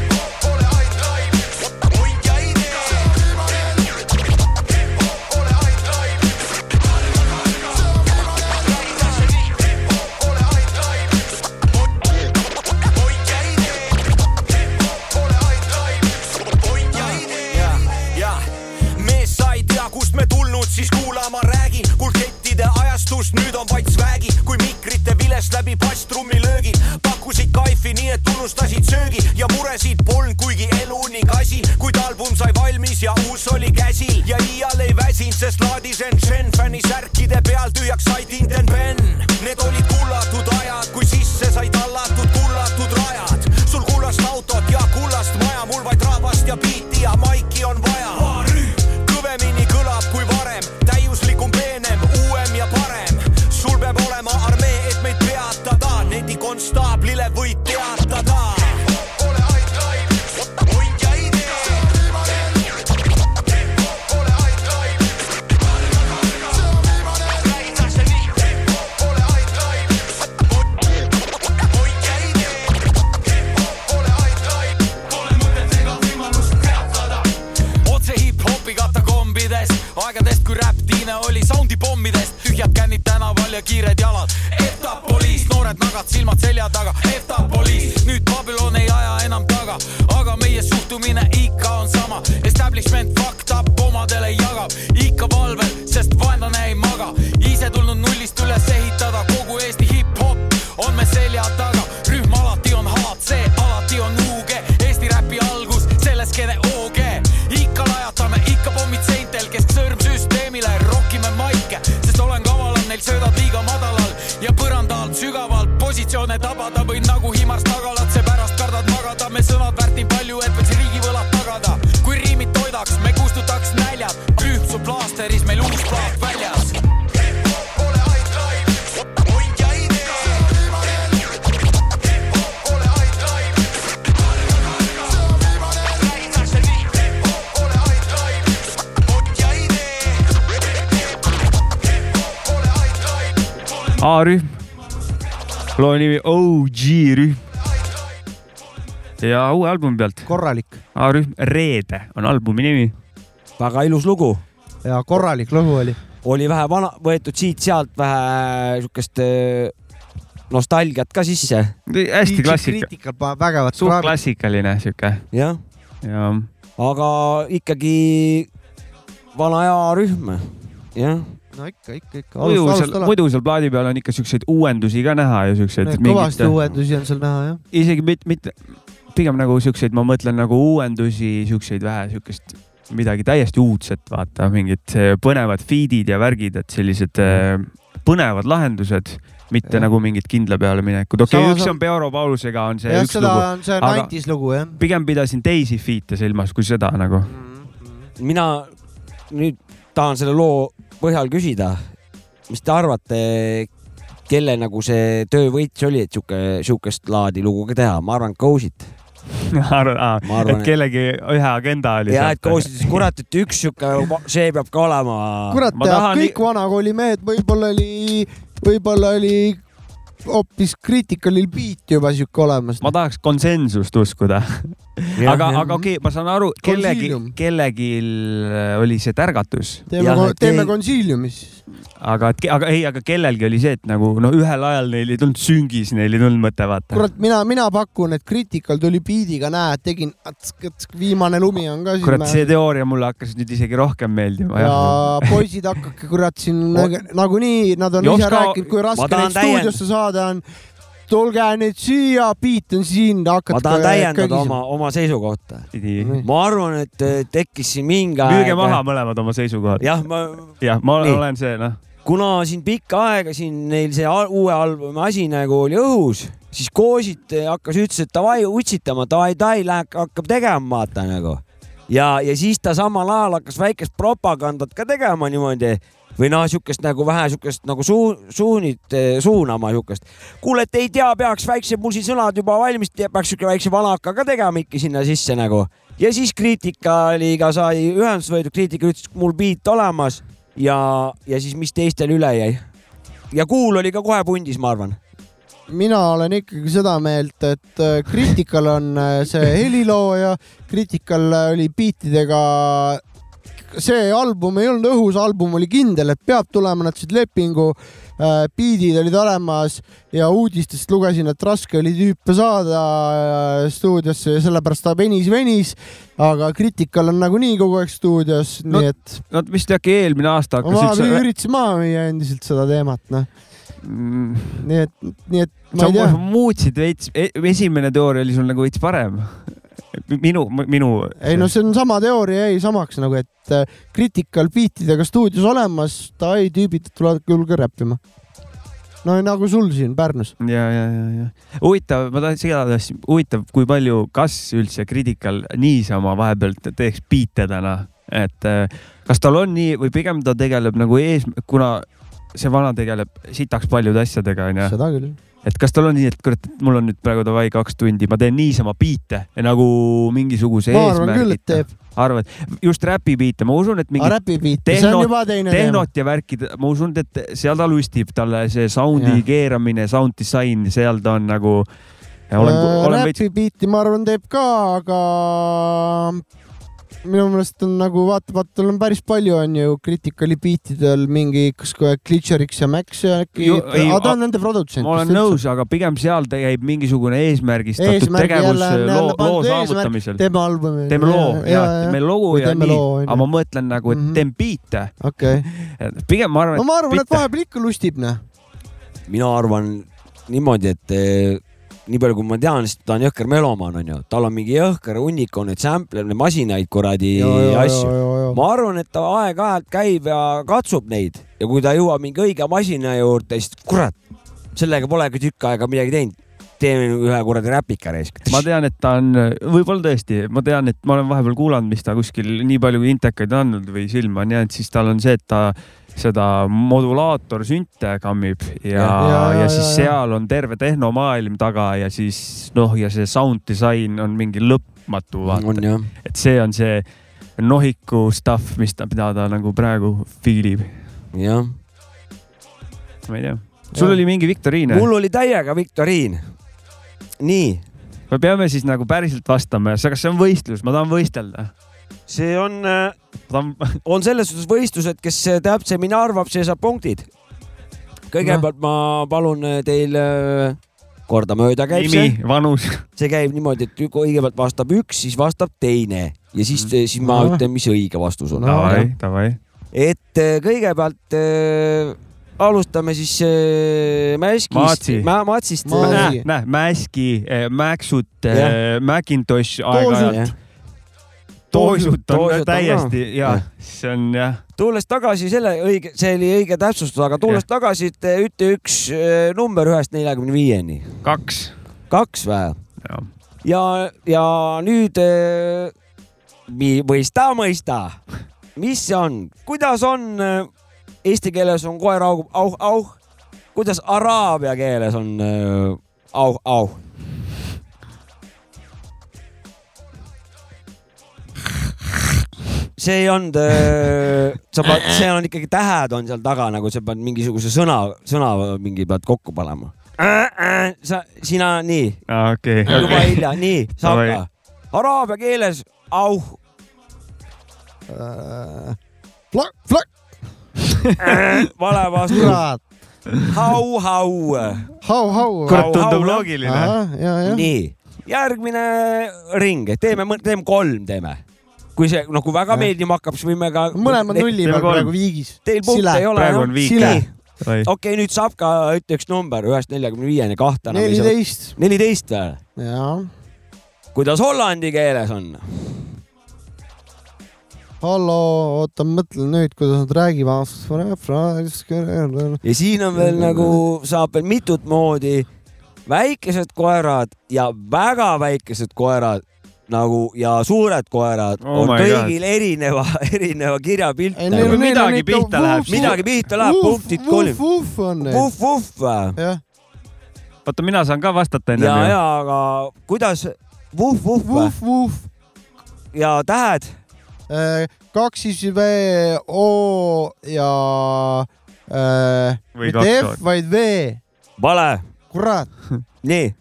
Albumi pealt korralik A-rühm Reede on albumi nimi. väga ilus lugu, ja korralik lugu oli. oli vähe vana, võetud siit-sealt vähe siukest äh, nostalgiat ka sisse, hästi klassika, vägevat suht kraami. klassikaline sihuke jah, ja aga ikkagi vana aja rühm, jah no ikka, ikka, ikka. muidu seal, muidu seal plaadi peal on ikka siukseid uuendusi ka näha ja siukseid. kõvasti uuendusi on seal näha jah. isegi mitte, mitte, pigem nagu siukseid, ma mõtlen nagu uuendusi, siukseid vähe siukest midagi täiesti uudset, vaata mingid eh, põnevad feed'id ja värgid, et sellised eh, põnevad lahendused, mitte Jah. nagu mingid kindla peale minekud. okei okay,, üks on- on Peoro Paulusega on see jah, üks lugu, on see aga- Nineties lugu jah. pigem pidasin teisi feat'e silmas kui seda nagu. mina nüüd tahan selle loo põhjal küsida, mis te arvate, kelle nagu see töövõits oli, et sihuke, sihukest laadi lugu ka teha, ma arvan, Ghost. Ma arvan, et kellegi ühe agenda oli. ja, et ütles, kurat, et üks sihuke, see peab ka olema. kurat Ma, tahan kõik vanakooli mehed, võib-olla oli, võib-olla oli hoopis Criticalil beat juba sihuke olemas. ma tahaks konsensust uskuda, aga, aga okei okay,, ma saan aru, kellegi kellelgi oli see tärgatus, teeme teeme Consiliumi siis. aga, et, aga ei, aga kellelgi oli see, et nagu no ühel ajal neil ei tulnud süngis, neil ei tulnud mõte, vaata. kurat, mina, mina pakun, et Critical tuli beat'iga, näed, tegin, viimane lumi on ka kurat, see teooria mulle hakkas nüüd isegi rohkem meeldima, ja poisid, hakake kurat siin nagu- nagunii, nad on ise Joska- rääkinud, kui raske neid stuudiosse saada on. Tulge nüüd siia, beat on siin, hakake. ma tahan täiendada oma, oma seisukohta. müüge ma arvan, et äh, tekkis siin mingi aeg. maha mõlemad oma seisukohad. jah, ma, jah, ma Nii. olen see, noh. kuna siin pikka aega siin neil see al uue albumi asi nagu oli õhus, siis Koosit hakkas, ütles, et davai utsitama, davai, davai, läheb, hakkab tegema, vaata nagu. ja, ja siis ta samal ajal hakkas väikest propagandat ka tegema niimoodi või noh, siukest nagu vähe siukest nagu suu-, suunit, suunama siukest. kuule, et ei tea, peaks väikse, mul siin sõnad juba valmis, peaks siuke väikse vanaka ka tegema ikka sinna sisse nagu. ja siis kriitikaliga sai ühendust võetud, kriitika ütles, mul beat olemas ja, ja siis, mis teistel üle jäi. ja Kuul oli ka kohe pundis, ma arvan. mina olen ikkagi seda meelt, et äh, Critical on äh, see helilooja, Critical äh, oli beatidega. See album ei olnud õhus, album oli kindel, et peab tulema, nad said lepingu. beat'id olid olemas ja uudistest lugesin, et raske oli tüüpe saada äh, stuudiosse ja sellepärast ta venis, venis. aga Critical on nagunii kogu aeg stuudios, No- nii et Nad vist äkki eelmine aasta ma hakkas üldse. üritasin maha müüa endiselt seda teemat, noh, Mm, nii et, nii et ma sa ei tea. muutsid veits, esimene teooria oli sul nagu veits parem. minu, minu. ei no see on sama teooria jäi samaks nagu, et äh, Critical beatidega stuudios olemas, davai tüübid tulevad küll ka räppima. no nagu sul siin Pärnus. ja, ja, ja, ja huvitav, ma segada asja, huvitav, kui palju, kas üldse Critical niisama vahepeal te- teeks biite täna, et äh, kas tal on nii või pigem ta tegeleb nagu ees, kuna see vana tegeleb sitaks paljude asjadega onju, seda küll. Et kas tal on nii, et kurat, mul on nüüd praegu davai kaks tundi, ma teen niisama biite nagu mingisuguse ma arvan küll, et teeb. arvad, just räpi biite, ma usun, et aga mingi räpi beat, see on juba teine teema. tehnot ja värkid, ma usun, et seal ta lustib, talle see sound'i Jah. keeramine, sound disain, seal ta on nagu. veits, räpi beat'i ma arvan teeb ka, aga minu meelest on nagu vaata, vaata, tal on päris palju on ju Criticali beatidel mingi, kas kohe Glitcherix ja Max ja äkki, aga ta on nende produtsent. ma olen nõus, aga pigem seal ta käib mingisugune eesmärgistatud Eesmärgi tegevus jälle loo jälle, loo eesmärk, saavutamisel. teeme albumi. teeme loo ja teeme lugu ja teeme nii, loo, aga ma mõtlen nagu, et Mhm. teen biite. okei, pigem ma arvan, no ma arvan, et vahepeal ikka lustib, noh. mina arvan niimoodi, et eh, nii palju, kui ma tean, siis ta on jõhker melomaan, onju. tal on mingi jõhker hunnik on neid sample'e, masinaid kuradi asju. ma arvan, et ta aeg-ajalt käib ja katsub neid ja kui ta jõuab mingi õige masina juurde, siis kurat, sellega polegi tükk aega midagi teinud. Teeme ühe kuradi räpika reisk. ma tean, et ta on, võib-olla tõesti, ma tean, et ma olen vahepeal kuulanud, mis ta kuskil nii palju intekaid on andnud või silma on jäänud, siis tal on see, et ta seda modulaatorsünte kammib ja, ja, Ja, ja, ja, ja ja, siis ja. seal on terve tehnomaailm taga ja siis noh, ja see sound disain on mingi lõpmatu, vaata et see on see nohiku stuff, mis ta, mida ta nagu praegu fiilib. jah. ma ei tea, sul Jah. oli mingi viktoriin? mul oli täiega viktoriin. nii, me peame siis nagu päriselt vastama, kas see on võistlus, ma tahan võistelda. see on, ma tahan, on selles suhtes võistlus, et kes täpsemini arvab, see saab punktid. kõigepealt ma palun teil äh, kordamööda käib see nimi, vanus. see käib niimoodi, et kõigepealt vastab üks, siis vastab teine ja siis, siis ma Ahah. ütlen, mis õige vastus on No. davai, davai. et äh, kõigepealt äh, alustame siis äh, Mäskist Maatsi., Matsist. Maatsi. näe, näe, Mäski, Mäksut, Jah. Macintosh aeg-ajalt. Toosut on Toosut on täiesti ka. ja see on jah, tulles tagasi selle õige, see oli õige täpsustus, aga tulles tagasi, et äh, ütle üks äh, number ühest neljakümne viieni. kaks. kaks või? ja, ja nüüd äh, mi- mõista, mõista, mis see on, kuidas on äh, eesti keeles on koer au, au, au, kuidas araabia keeles on äh, au, au? see ei olnud, sa pead, see on ikkagi tähed on seal taga nagu sa pead mingisuguse sõna, sõna mingi pead kokku panema. sa, sina nii okei, juba okei. hilja, nii, saab ka. araabia keeles auh, Flak, flak, vale vastus, kurat, hau, hau. hau, hau. kurat, Au, tundub loogiline. ja, ja, nii, järgmine ring, teeme, teeme kolm, teeme. kui see, noh, kui väga Jah. meeldima hakkab, siis võime ka. mõlemad nulli peal praegu viigis. Teil punkte ei ole. Praegu on viik. Sile. okei okay,, nüüd saab ka, ütle üks number ühest neljakümne viieni, kahte neliteist, neliteist või? jaa. kuidas hollandi keeles on? hallo, oota, mõtlen nüüd, kuidas nad räägivad. ja siin on veel nagu, saab veel mitut moodi väikesed koerad ja väga väikesed koerad nagu ja suured koerad Oh on kõigil erineva, erineva kirjapilt. Nagu. midagi pihta läheb, midagi pihta läheb, punktid kolm. vuh on need. vuh, vuh või? jah, oota, mina saan ka vastata ja, ennem ju. ja aga kuidas vuh, vuh või vuh, vuh. ja tähed? Kaks siis V, O ja äh, või mitte F, vaid V. vale, kurat, nii,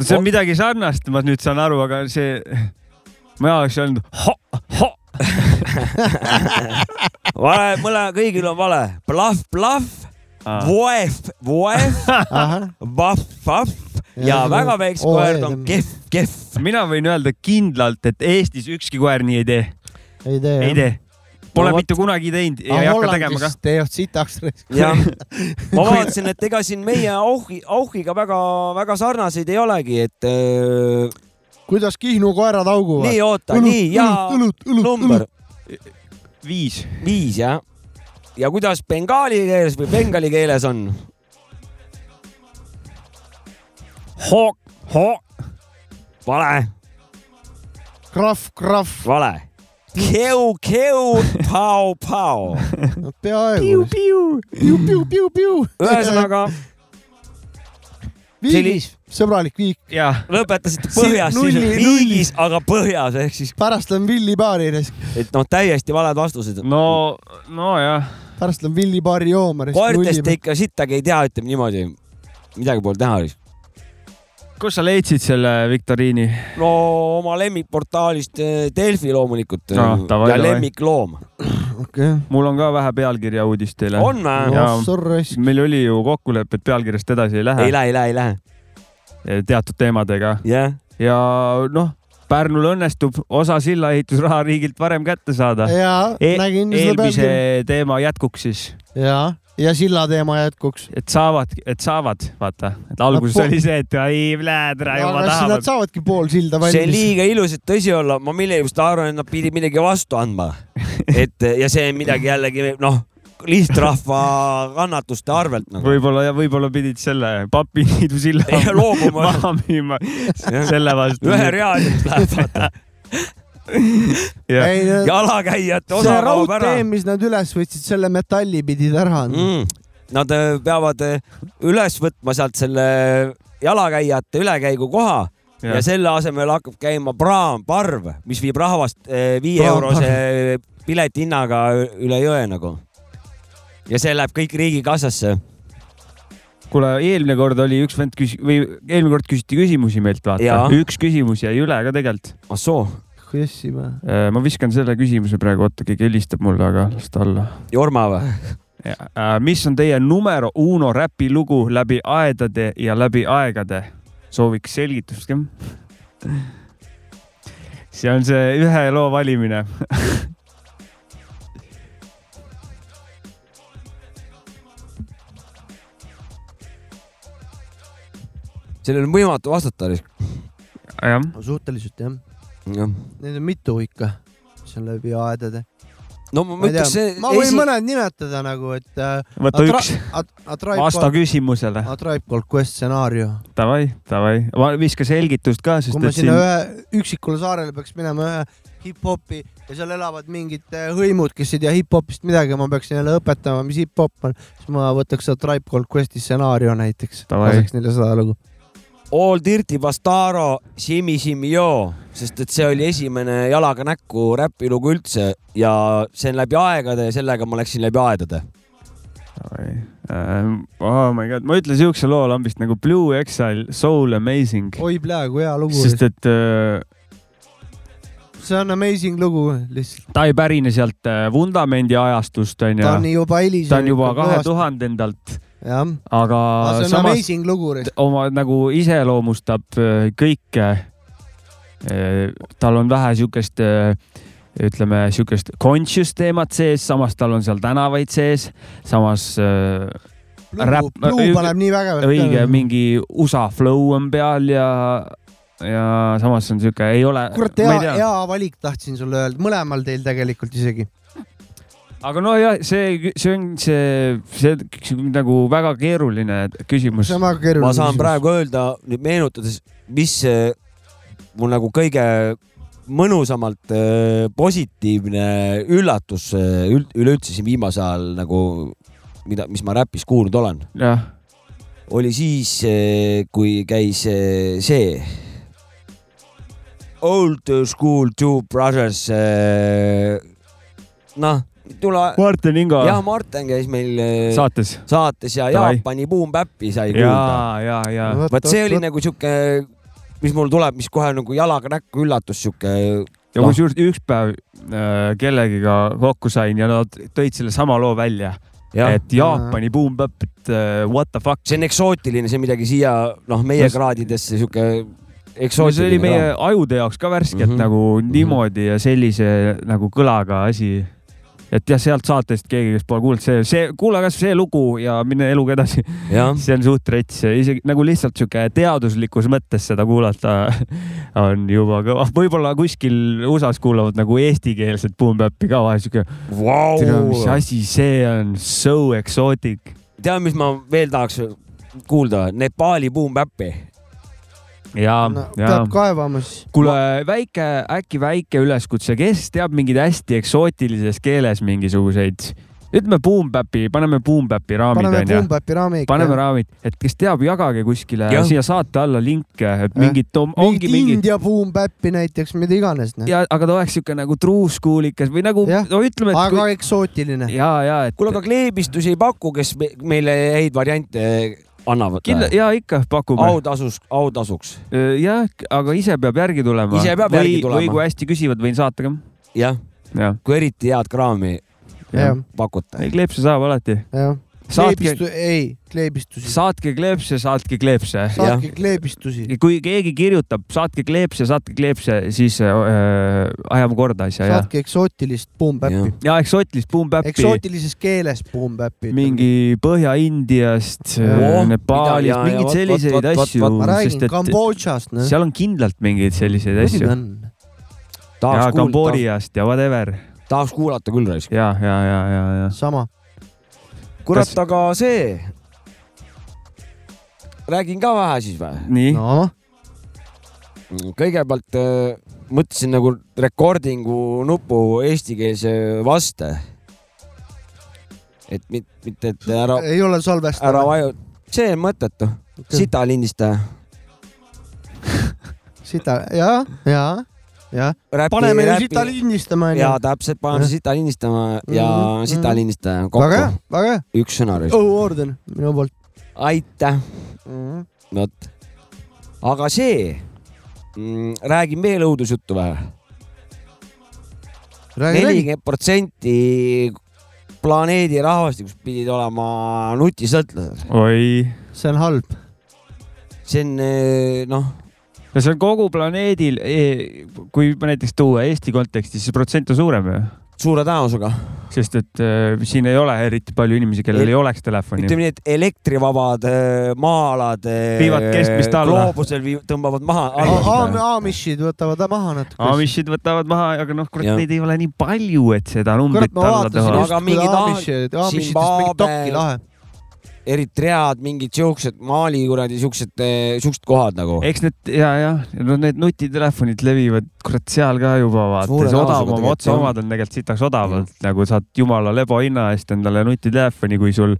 see on midagi sarnast, ma nüüd saan aru, aga see, ma oleks öelnud ho, ho. vale, mõle, kõigil on vale. Bluff, bluff, voef, voef, vahv, vahv ja väga väiksed Oo, koerad ei, on kehv, kehv. mina võin öelda kindlalt, et Eestis ükski koer nii ei tee, ei tee. ei tee. Pole No mitte kunagi teinud ja ei hakka tegema ka. teevad sitaks. jah, ma vaatasin, et ega siin meie auhi, auhiga väga-väga sarnaseid ei olegi, et öö, kuidas Kihnu koerad auguvad? nii oota, nii ja õlut, õlut, number viis. viis jah. ja kuidas bengaali keeles või bengali keeles on? ho, ho. vale, krahv, krahv. vale. Keu, keu, pau, pau. peaaegu. piu, piu, piu, piu. ühesõnaga viigis, sõbralik viik. jah, lõpetasite põhjas, siis nulli- viigis, aga põhjas ehk siis, pärast lähen Villi baari, et noh, täiesti valed vastused. no, nojah. pärast lähen Villi baari jooma. koertest te ikka sittagi ei tea, ütleme niimoodi. midagi pole teha. Kus sa leidsid selle viktoriini? no oma lemmikportaalist eh, Delfi loomulikult No, eh, davai, ja davai. lemmikloom. okei. mul on ka vähe pealkirja uudist teile. on või? Jaa. sorry. meil oli ju kokkulepe, et pealkirjast edasi ei lähe ei lähe, ei lähe, ei lähe. teatud teemadega jah, ja noh, Pärnul õnnestub osa sillaehitusraha riigilt varem kätte saada ja e. nägin seda eelmise pealkirja. teema jätkuks siis, ja, ja silla teema jätkuks. et saavad, et saavad, vaata, et alguses po- oli see, et ai, plädra juba siis nad tahavad. saavadki pool silda see on valmis. liiga ilus, et tõsi olla, ma millegipärast arvan, et nad pidid midagi vastu andma. et ja see on midagi jällegi noh, lihtrahva kannatuste arvelt nagu. võib-olla ja võib-olla pidid selle papiniidu silla Ja loobuma. maha müüma selle vastu. ühe reaalselt läheb, vaata. jah, ei, jalakäijate see osa ära raudtee, mis nad üles võtsid, selle metalli pidid ära andma. mm.. Nad äh, peavad äh, üles võtma sealt selle jalakäijate ülekäigukoha ja, ja selle asemel hakkab käima praam, parv, mis viib rahvast äh, viie eurose piletihinnaga üle jõe nagu. ja see läheb kõik riigikassasse. kuule, eelmine kord oli üks vend küsi- või eelmine kord küsiti küsimusi meilt, vaata üks küsimus jäi üle ka tegelikult. ah soo, hakka jossima. Äh, ma viskan selle küsimuse praegu, oota, keegi helistab mulle, aga las ta olla. Jorma või? Äh, mis on teie numero uno räpilugu läbi aedade ja läbi aegade? sooviks selgitust ka. see on see ühe loo valimine sellele on võimatu vastata. suhteliselt jah neid on mitu ikka, mis on läbi aedade. no ma ma ütleks, see ma võin esi- mõned nimetada nagu, et äh, võta A üks, A, A vasta küsimusele. A Tribe Called Quest stsenaarium. Davai, davai, viska selgitust ka, sest kui ma et sinna siin ühe üksikule saarele peaks minema ühe hip-hopi ja seal elavad mingid äh, hõimud, kes ei tea hip-hopist midagi, ma peaksin neile õpetama, mis hip-hop on, siis ma võtaks seda Tribe Called Questi stsenaarium näiteks, laseks neile seda lugu. All Dirty Bastaro Simi Simi Yo, sest et see oli esimene jalaga näkku räpilugu üldse ja see on läbi aegade ja sellega ma läksin läbi aedade. Ähm, oh my god, ma ütlen siukse loo lambist nagu Blue Exile Soul Amazing, oi, praegu hea lugu, sest et äh, see on amazing lugu lihtsalt, ta ei pärine sealt äh, vundamendi ajastust onju ta on, juba hilisem. ta on juba kahe. tuhandendalt, jah, aga aga see on samas amazing lugu. oma nagu iseloomustab äh, kõike. Tal on vähe siukest, ütleme siukest conscious teemat sees, samas tal on seal tänavaid sees, samas äh, räpp- Blue õige- paneb nii vägevalt. õige. mingi USA flow on peal ja, ja samas on siuke, ei ole. kurat, hea, hea valik tahtsin sulle öelda, mõlemal teil tegelikult isegi. aga nojah, see, see on see, see, nagu väga keeruline küsimus ma saan. praegu öelda nüüd meenutades, mis äh, mul nagu kõige mõnusamalt äh, positiivne üllatus äh, üld- üleüldse siin viimasel ajal nagu, mida, mis ma räpis kuulnud olen, oli siis, kui käis äh, see Old School Two Brothers. noh, tule, Martin Ingo jah, Martin käis meil äh, saates. saates ja. Jaapani Boom Bap'i sai ja kuulda., ja, ja vot see oli nagu sihuke, mis mul tuleb, mis kohe nagu jalaga näkku üllatus, sihuke. ja kusjuures üks päev äh, kellegiga kokku sain ja nad tõid sellesama loo välja, et Jaapani boom bap, et äh, what the fuck. see on eksootiline, see on midagi siia, noh, meie No s- kraadidesse sihuke see eksootiline. oli meie ajude jaoks ka värske, et Mhm. nagu niimoodi ja sellise nagu kõlaga asi. Et jah, sealt saatest keegi, kes pole kuulnud, see, see, kuula kasvõi see lugu ja mine eluga edasi. see on suht rets, isegi nagu lihtsalt sihuke teaduslikus mõttes seda kuulata on juba kõva. võib-olla kuskil USA-s kuulavad nagu eestikeelset boom bap'i ka vahel sihuke, mis asi see on, so exotic. tead, mis ma veel tahaks kuulda, Nepaali Boom Bap'i. Ja no,, ja peab kaevama siis. kuule, väike, äkki väike üleskutse, kes teab mingeid hästi eksootilises keeles mingisuguseid, ütleme boom bap'i, paneme boom bap'i raamid paneme onju. Boombapi raami ikka. paneme raamid, et kes teab, jagage kuskile Jah. siia saate alla linke, et Jah. mingid, ongi mingit mingid India Boombapi näiteks, mida iganes. ja, aga ta oleks siuke nagu true school'ikas või nagu Jah. no ütleme, et aga eksootiline. ja, ja et kuule, aga kleebistusi ei paku, kes me- meile häid variante annavad? kindla-, ja ikka pakume. autasus, autasuks. jah, aga ise peab järgi tulema. Ise peab või, järgi tulema. või kui hästi küsivad, võin saata ka. jah, jah, kui eriti head kraami jah, pakute. ei kleepse saab alati. jah. saatke, ei, kleebistusi. saatke kleepse, saatke kleepse. saatke kleebistusi. kui keegi kirjutab, saatke kleepse, saatke kleepse, siis äh, ajame korda asja ja. saatke eksootilist Boombapi. ja eksootilist boom bap'i, eksootilises keeles Boombapi. mingi Põhja-Indiast Oo,, Nepaalist, ja- ja mingeid selliseid vot- vot- asju ma räägin sest et Kambodžast, noh. seal on kindlalt mingeid selliseid asju. ja Kambodžast ja whatever. tahaks kuulata küll raisk. ja, ja, ja, ja, ja. sama. Kurat Kas-, aga see. räägin ka vähe siis või? nii, noh, kõigepealt äh, mõtlesin nagu recording'u nupu eestikeelse vaste. et mit- mitte, et ära, ei ole ära salvestaja. vaju-, see on mõttetu, sita lindistaja. sita, ja, ja, ja. Paneme ju sita lindistama, ja täpselt, paneme sita lindistama ja Mhm, sita mhm. lindistaja väga hea kokku,, väga hea. üks sõna. õhuorden minu poolt. aitäh, vot. aga see, räägin veel õudusjuttu või? nelikümmend protsenti planeedi rahvastikust pidid olema nutisõltlased. oi. see on halb. see on eh, noh, ja see on kogu planeedil, kui näiteks tuua Eesti kontekstis, siis protsent on suurem ju. suure tõenäosusega. sest et äh, siin ei ole eriti palju inimesi, kellel Ei- ei oleks telefoni. ütleme nii, et elektrivabad äh, maa-alad äh, Viivad keskmist alla. gloobusel vii- tõmbavad maha. Amishid võtavad maha natuke. Amishid võtavad maha, aga noh, kurat neid ei ole nii palju, et seda numbrit kurat, ma alla vaatasin teha. just, Aga kui mingid Amishid, Amishidest mingit Zimbabwe- dokki lahe. Eritread, mingid siuksed Mali kuradi siuksed, siuksed kohad nagu. eks need ja, ja no need nutitelefonid levivad kurat seal ka juba vaata, see odavam otse omad on tegelikult sitaks odavalt, nagu saad jumala lebohinna eest endale nutitelefoni, kui sul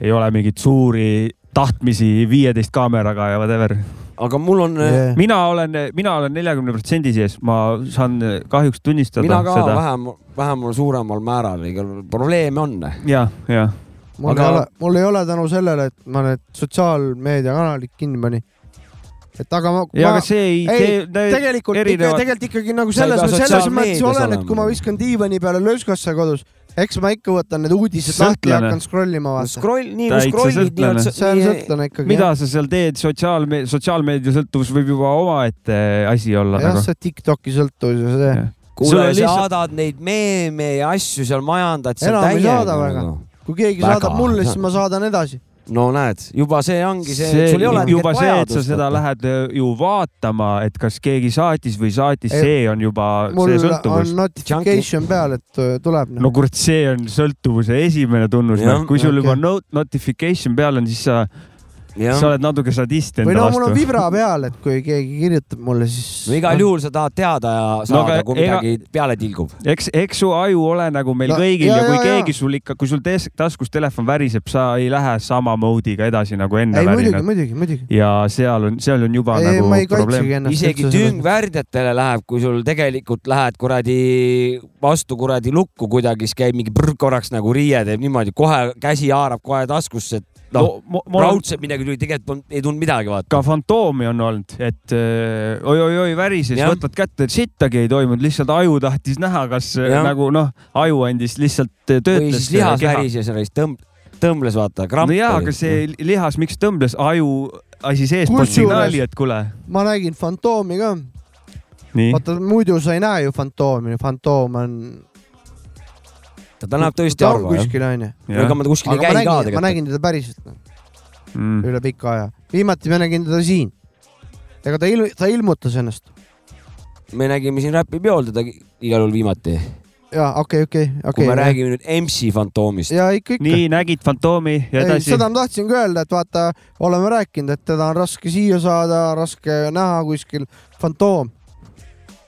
ei ole mingeid suuri tahtmisi viieteist kaameraga ja whatever. aga mul on yeah., Yeah. mina olen, mina olen neljakümne protsendi sees, ma saan kahjuks tunnistada mina ka seda. vähem, vähemal suuremal määral, igal probleeme on. ja, ja mul Aga- ei ole, mul ei ole tänu sellele, et ma need sotsiaalmeediakanalid kinni panin. et aga ma, ja ma aga see ei ei, tee, tegelikult ikka, erinevad- tegelikult ikkagi nagu selles selles mõttes olen, et kui ma viskan diivani peale lööskasse kodus, eks ma ikka võtan need uudised lahti ja hakkan scroll ima vaata. Scroll, nii kui scroll'id, nii on see on sõltlane ikkagi. mida sa seal teed, sotsiaalmeedia, sotsiaalmeedia sõltuvus võib juba omaette asi olla jah, nagu. see Tiktoki sõltuvus ja see Jah.. kuule Sul, on sa lihtsalt- saadad neid meeme ja asju seal majandad seal Enam ei saada täiega väga. nagu. Kui keegi Väga. saadab mulle, siis ma saadan edasi. no näed, juba see ongi see, see sul ei ole juba see, et sa seda lähed äh, ju vaatama, et kas keegi saatis või saatis, see on juba mul see on sõltuvus. notification peal, et äh, tuleb. no kurat, see on sõltuvuse esimene tunnus Jah,, kui sul okei. juba not- notification peal on, siis sa. Sa oled natuke sadist või enda no mul on vastu. vibra peal, et kui keegi kirjutab mulle, siis. no igal juhul sa tahad teada ja saada No kui ega- midagi peale tilgub. eks, eks su aju ole nagu meil No, kõigil ja, ja, ja kui ja, ja. keegi sul ikka, kui sul taskus telefon väriseb, sa ei lähe sama mode'iga edasi nagu enne ei muidugi, värinud. muidugi, muidugi. ja seal on, seal on juba ei, nagu probleem. isegi tüngvärdjatele läheb, kui sul tegelikult lähed kuradi vastu kuradi lukku kuidagi, siis käib mingi prr korraks nagu riie teeb niimoodi, kohe käsi haarab kohe taskusse, et noh, mul on raudselt midagi tuli, tegelikult ei tulnud midagi vaata. ka fantoomi on olnud, et äh, oi-oi-oi värises, Jah. võtad kätte, sittagi ei toimunud, lihtsalt aju tahtis näha, kas äh, Jah. nagu noh, aju andis lihtsalt äh, või töötles siis lihas. värises ja siis tõmb-, tõmbles vaata, kramp no jaa, aga see lihas, miks tõmbles, aju asi seestpoolt signaali, et kuule, ma nägin fantoomi ka. vaata muidu sa ei näe ju fantoomi, fantoom on. Ta, ta näeb tõesti harva jah. kuskil onju. ega ma kuskil ei käi ka nägin, ma tegelikult. nägin teda päriselt no, Mm. üle pika aja. viimati ma nägin teda siin. ega ta il-, ta ilmutas ennast. me nägime siin räpipeol teda igal juhul viimati, ja okei, okei, kui okei me. räägime nüüd MC Fantoomist. ja ikka, ikka. nii nägid Fantoomi ja edasi. seda ma tahtsin ka öelda, et vaata, oleme rääkinud, et teda on raske siia saada, raske näha kuskil. fantoom,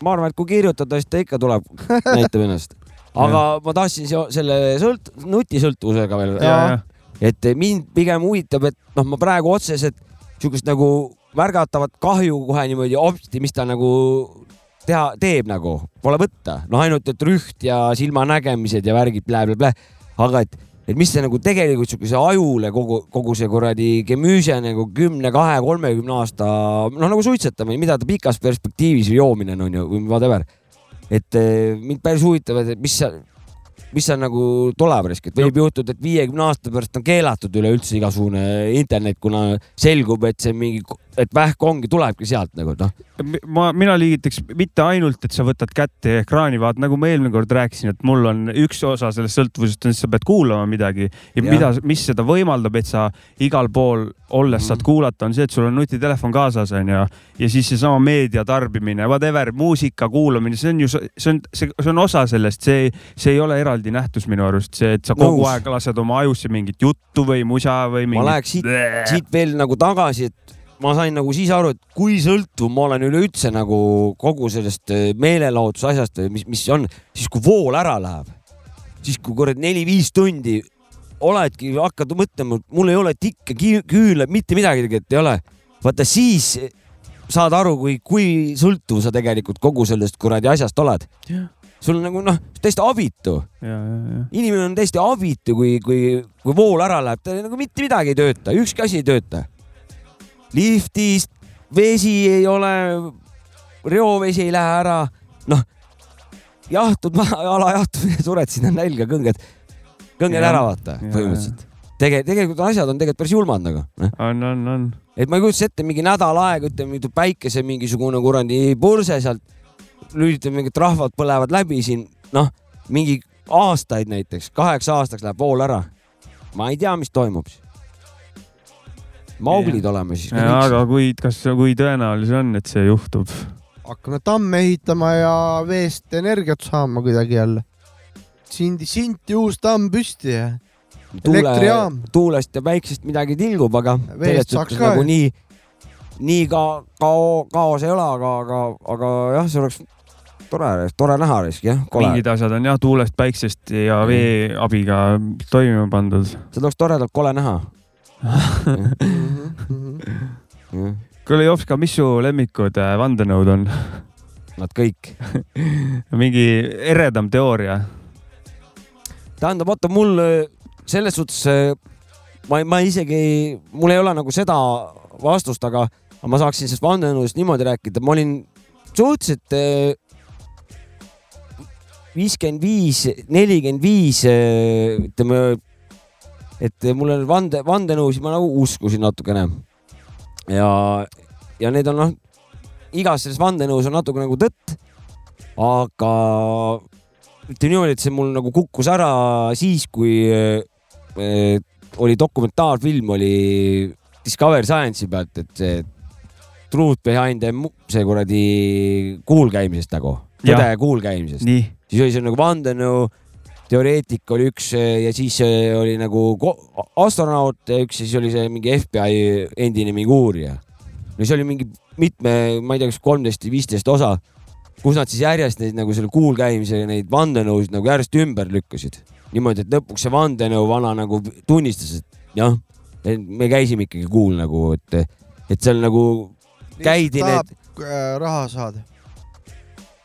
ma arvan, et kui kirjutada, siis ta ikka tuleb, näitab ennast. aga ma tahtsin selle sõlt-, nutisõltuvusega veel, ja, et mind pigem huvitab, et noh, ma praegu otseselt sihukest nagu märgatavat kahju kohe niimoodi hopsti, mis ta nagu teha, teeb nagu, pole võtta. noh, ainult, et rüht ja silmanägemised ja värgid blä-blä-blä, aga et, et mis see nagu tegelikult sihukese ajule kogu, kogu see kuradi gemüüse nagu kümne, kahe, kolmekümne aasta, noh nagu suitsetamine, mida ta pikas perspektiivis joomine on ju, või whatever. Et eh, mind päris huvitab, et mis seal, mis seal nagu tuleb risk, et võib juhtuda, et viiekümne aasta pärast on keelatud üleüldse igasugune internet, kuna selgub, et see mingi, et vähk ongi, tulebki sealt nagu noh. ma, mina liigitaks mitte ainult, et sa võtad kätte ja ekraani vaatad, nagu ma eelmine kord rääkisin, et mul on üks osa sellest sõltuvusest on, et sa pead kuulama midagi ja, ja. mida, mis seda võimaldab, et sa igal pool olles Mhm. saad kuulata, on see, et sul on nutitelefon kaasas onju ja siis seesama meedia tarbimine, whatever, muusika kuulamine, see on ju, see on, see on osa sellest, see, see ei ole eraldi nähtus minu arust, see, et sa kogu Nõus. aeg lased oma ajusse mingit juttu või musa või ma mingit. läheks siit, siit veel nagu tagasi, et ma sain nagu siis aru, et kui sõltuv ma olen üleüldse nagu kogu sellest eh, meelelahutuse asjast või mis, mis on, siis kui vool ära läheb, siis kui kurat neli-viis tundi oledki, hakkad mõtlema, mul ei ole tikke, küünlaid, mitte midagi tegelikult ei ole. vaata siis saad aru, kui, kui sõltuv sa tegelikult kogu sellest kuradi asjast oled. Sul on nagu noh, täiesti abitu ja, ja, ja. inimene on täiesti abitu, kui, kui, kui vool ära läheb, ta nagu mitte midagi ei tööta, ükski asi ei tööta. liftist vesi ei ole, reovesi ei lähe ära, noh, jahtud maha, alajahtumine, sured sinna nälga, kõnged, kõnged Jah, ära vaata, põhimõtteliselt. Tege-, tegelikult asjad on tegelikult päris julmad nagu, noh. on, on, on. et ma ei kujuta ette, mingi nädal aega, ütleme, päikese mingisugune kuradi purse sealt, lülitame mingid rahvad põlevad läbi siin, noh, mingi aastaid näiteks, kaheksa aastaks läheb vool ära. ma ei tea, mis toimub siis. Mauglid oleme siis. aga kui, kas, kui tõenäoline see on, et see juhtub? hakkame tamme ehitama ja veest energiat saama kuidagi jälle. Sindi, sinti uus tamm püsti ja elektrijaam. tuulest ja päiksest midagi tilgub, aga Veest saaks ka nagu ju. nii, nii ka kao, kaos ei ole, aga, aga, aga jah, see oleks tore, tore näha risk jah, mingid asjad on jah tuulest, päiksest ja vee abiga toimima pandud. seda oleks toredalt kole näha. kuule, Jopska, mis su lemmikud äh, vandenõud on? Nad kõik. mingi eredam teooria? tähendab, vaata mul äh, selles suhtes äh, ma, ma isegi, mul ei ole nagu seda vastust, aga ma saaksin sellest vandenõust niimoodi rääkida, ma olin suhteliselt viiskümmend viis, nelikümmend viis, ütleme, et mul on vande, vandenõusid ma nagu uskusin natukene. ja, ja need on noh, igas selles vandenõus on natuke nagu tõtt. aga ütleme niimoodi, et see mul nagu kukkus ära siis, kui äh, oli dokumentaalfilm oli Discover Science'i pealt, et see Truth behind the see kuradi kuulkäimisest nagu, tõde kuulkäimisest. nii, siis oli see nagu vandenõu teoreetik oli üks eh, ja siis eh, oli nagu astronaut ja üks ja siis oli see mingi FBI endine mingi uurija. no see oli mingi mitme, ma ei tea, kas kolmteist või viisteist osa, kus nad siis järjest neid nagu selle kuulkäimise neid vandenõusid nagu järjest ümber lükkasid. niimoodi, et lõpuks see vandenõu vana nagu tunnistas, et jah, me käisime ikkagi kuul nagu, et, et seal nagu käidi need, äh, raha saada,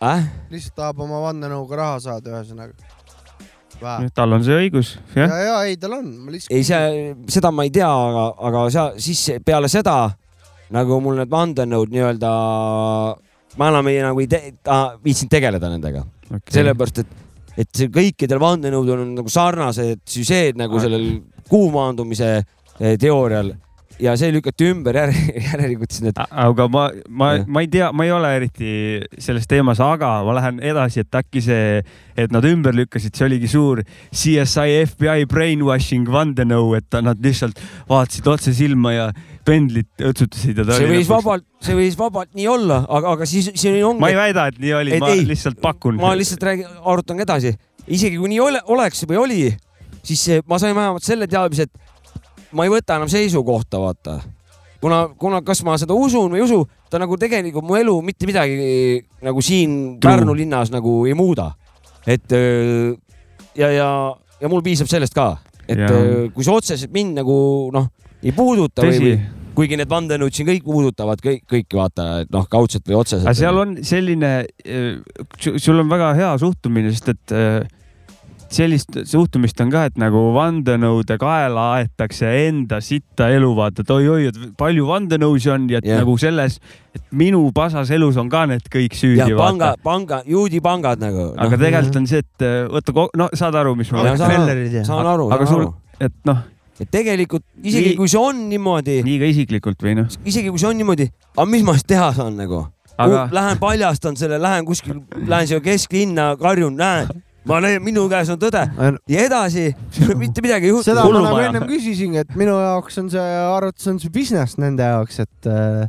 äh? lihtsalt tahab oma vandenõuga raha saada, ühesõnaga. tal on see õigus, jah. ja, ja ei, tal on, ma lihtsalt. ei, see, seda ma ei tea, aga, aga sa siis peale seda nagu mul need vandenõud nii-öelda, ma enam ei nagu ei te, ta, viitsinud tegeleda nendega okay., sellepärast et, et see kõikidel vandenõudel on nagu sarnased süžeed nagu sellel kuumaandumise eh, teoorial ja see lükati ümber järg, järelikult siis need aga ma, ma ma ei tea, ma ei ole eriti selles teemas, aga ma lähen edasi, et äkki see, et nad ümber lükkasid, see oligi suur CSI FBI brainwashing vandenõu, et nad lihtsalt vaatasid otse silma ja pendlit õtsutasid ja see võis vabalt, see võis vabalt nii olla, aga, aga siis siin ongi. ma ei väida, et nii oli, ma ei, lihtsalt pakun. ma lihtsalt räägin, arutan edasi, isegi kui nii ole, oleks või oli, siis ma sain vähemalt selle teadmise, et ma ei võta enam seisukohta, vaata. kuna, kuna kas ma seda usun või ei usu, ta nagu tegelikult mu elu mitte midagi nagu siin True. Pärnu linnas nagu ei muuda. et ja, ja, ja mul piisab sellest ka, et Ja. kui see otseselt mind nagu noh, ei puuduta või, tõsi või, kuigi need vandenõud siin kõik puudutavad kõik, kõiki vaata, et noh, kaudselt või otseselt. aga seal on selline, sul on väga hea suhtumine, sest et sellist suhtumist on ka, et nagu vandenõude kaela aetakse enda sitta elu, vaata, et oi-oi, et palju vandenõusid on ja yeah. nagu selles, et minu pasas elus on ka need kõik süüdi ja, panga panga, juudipangad nagu. aga tegelikult on see, et äh, võta, no saad aru, mis ma Ja saan- aru, aga saan sul aru., et noh, et tegelikult isegi Nii- kui see on niimoodi, nii ka isiklikult või noh, isegi kui see on niimoodi, aga mis ma siis teha saan nagu? aga Lähen paljastan selle, lähen kuskil, lähen siia kesklinna, karjun, näen, ma näen, minu käes on tõde ja edasi mitte midagi ei juhtu. seda ma nagu ennem küsisingi, et minu jaoks on see arvates on see business nende jaoks, et äh,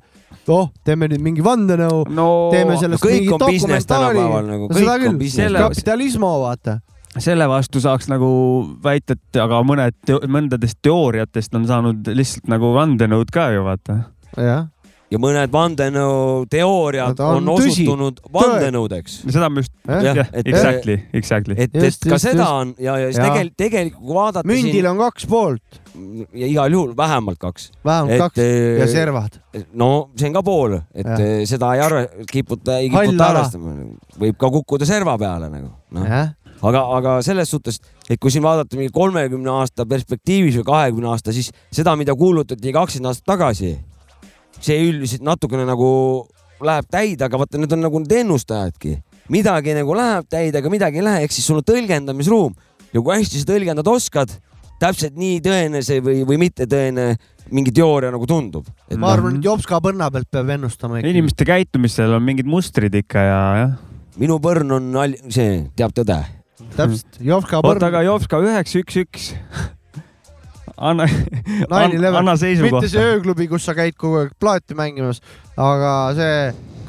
oh, teeme nüüd mingi vandenõu, no teeme sellest kõik mingi dokumentaali nagu, no seda kõik on küll, kapitalismo vaata. selle vastu saaks nagu väita, et aga mõned, mõndadest teooriatest on saanud lihtsalt nagu vandenõud ka ju vaata. jah, ja mõned vandenõu teooriad Nad on on tõsi. osutunud vandenõudeks. seda ma just, jah. jah, et- exactly, exactly. et, Just, et ka just, seda just. on ja, ja siis tegelikult, tegelikult kui vaadata mündil on kaks poolt, siin ja igal juhul vähemalt kaks. vähemalt kaks eh, ja servad. no see on ka pool, et Jah. eh, seda ei arve, kiputa, ei kiputa arvestama. võib ka kukkuda serva peale nagu noh, aga, aga selles suhtes, et kui siin vaadata mingi kolmekümne aasta perspektiivis või kahekümne aasta, siis seda, mida kuulutati kakskümmend aastat tagasi, see üldiselt natukene nagu läheb täide, aga vaata, need on nagu need ennustajadki. midagi nagu läheb täide, aga midagi ei lähe, ehk siis sul on tõlgendamisruum ja kui hästi sa tõlgendada oskad, täpselt nii tõene see või, või mittetõene mingi teooria nagu tundub. ma noh, arvan, et Jopska põnna pealt peab ennustama ikka. inimeste käitumisel on mingid mustrid ikka ja jah, minu põrn on al- see, teab tõde. täpselt, oota, põrn, aga Jovska üheksa, üks, üks. anna, anna mitte see ööklubi, kus sa käid kogu aeg plaati mängimas, aga see